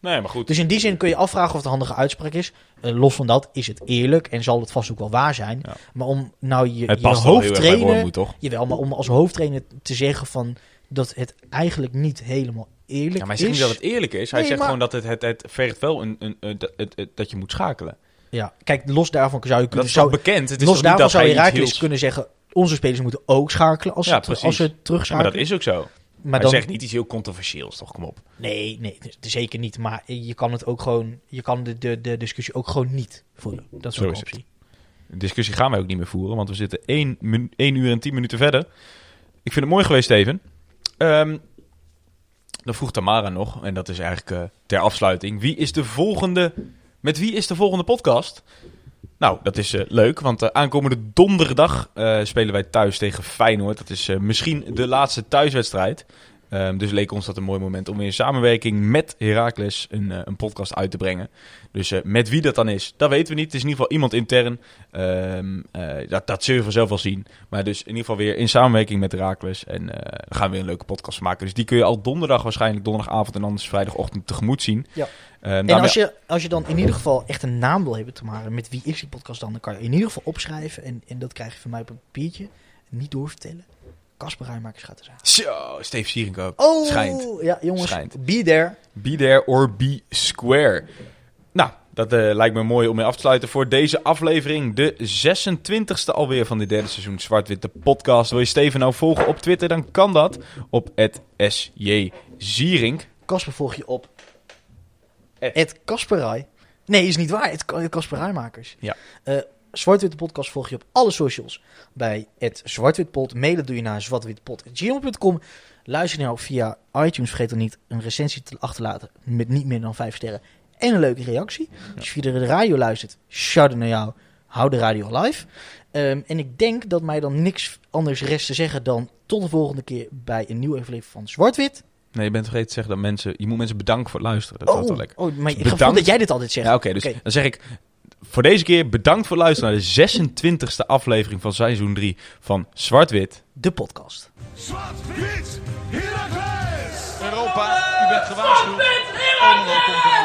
Nee, maar goed. Dus in die zin kun je afvragen of het een handige uitspraak is. Los van dat is het eerlijk en zal het vast ook wel waar zijn. Ja. Maar om nou je, het je hoofdtrainer... Jawel, maar om als hoofdtrainer te zeggen van dat het eigenlijk niet helemaal eerlijk Ja, maar hij zegt is. niet dat het eerlijk is. Hij Nee, zegt maar- gewoon dat het, het, het vergt wel een, een, een- dat- het- het- dat je moet schakelen. Ja, kijk, los daarvan zou je Dat kunnen... is toch Zou, bekend? Het is los daarvan dat zou je Herakles kunnen zeggen... onze spelers moeten ook schakelen als, Ja, ze, als ze Ja, maar terugschakelen. dat is ook zo. Maar dan, zegt niet iets heel controversieels, toch? Kom op. Nee, nee, zeker niet. Maar je kan het ook gewoon... Je kan de, de, de discussie ook gewoon niet voeren. Dat is ook is een optie. De discussie gaan wij ook niet meer voeren, want we zitten 1, min- 1 uur en 10 minuten verder. Ik vind het mooi geweest, Steven. Ehm, dan vroeg Tamara nog, en dat is eigenlijk eh, ter afsluiting. Wie is de volgende... Met wie is de volgende podcast? Nou, dat is eh, leuk, want eh, aankomende donderdag spelen wij thuis tegen Feyenoord. Dat is misschien de laatste thuiswedstrijd. Ehm, dus leek ons dat een mooi moment om in samenwerking met Heracles een, eh, een podcast uit te brengen. Dus eh, met wie dat dan is, dat weten we niet. Het is in ieder geval iemand intern. Eh, dat, dat zullen we vanzelf wel zien. Maar dus in ieder geval weer in samenwerking met Heracles. En eh gaan we weer een leuke podcast maken. Dus die kun je al donderdag waarschijnlijk, donderdagavond en anders vrijdagochtend tegemoet zien. Ja. Ehm, En daarmee- als je, als je dan in ieder geval echt een naam wil hebben te maken met wie is die podcast dan, dan kan je in ieder geval opschrijven. En, en dat krijg je van mij op een papiertje. Niet doorvertellen. Kasper Rijmakers gaat er zijn. Zo, Steve Sierenkoop. Oh, Schijnt. ja jongens, Schijnt. be there. Be there or be square. Nou, dat eh, lijkt me mooi om mee af te sluiten voor deze aflevering. De 26e alweer van dit derde seizoen Zwart-Wit, de podcast. Wil je Steven nou volgen op Twitter, dan kan dat op @sjzierink. Kasper volg je op Kasperij. Nee, is niet waar. Het Kasper Rijmakers. Ja. Eh, Zwart-Witte Podcast volg je op alle socials. Bij het Zwartwitpod. Mailen doe je naar zwartwitpod.gmail.com. Luister nou via iTunes. Vergeet dan niet een recensie te achterlaten. Met niet meer dan 5 sterren. En een leuke reactie. Als je via de radio luistert, shout naar jou. Hou de radio live. Ehm, en ik denk dat mij dan niks anders rest te zeggen dan tot de volgende keer bij een nieuwe aflevering van Zwart-Wit. Nee, je bent vergeten te zeggen dat mensen... Je moet mensen bedanken voor het luisteren. Dat is altijd wel lekker. oh, maar ik Bedankt. dat jij dit altijd zegt. Ja, oké. dus dan zeg ik... Voor deze keer bedankt voor het luisteren naar de 26e aflevering van seizoen 3 van Zwart-Wit. De podcast. Zwart-wit, Heracles! Europa, u bent gewaarschuwd. Eraan.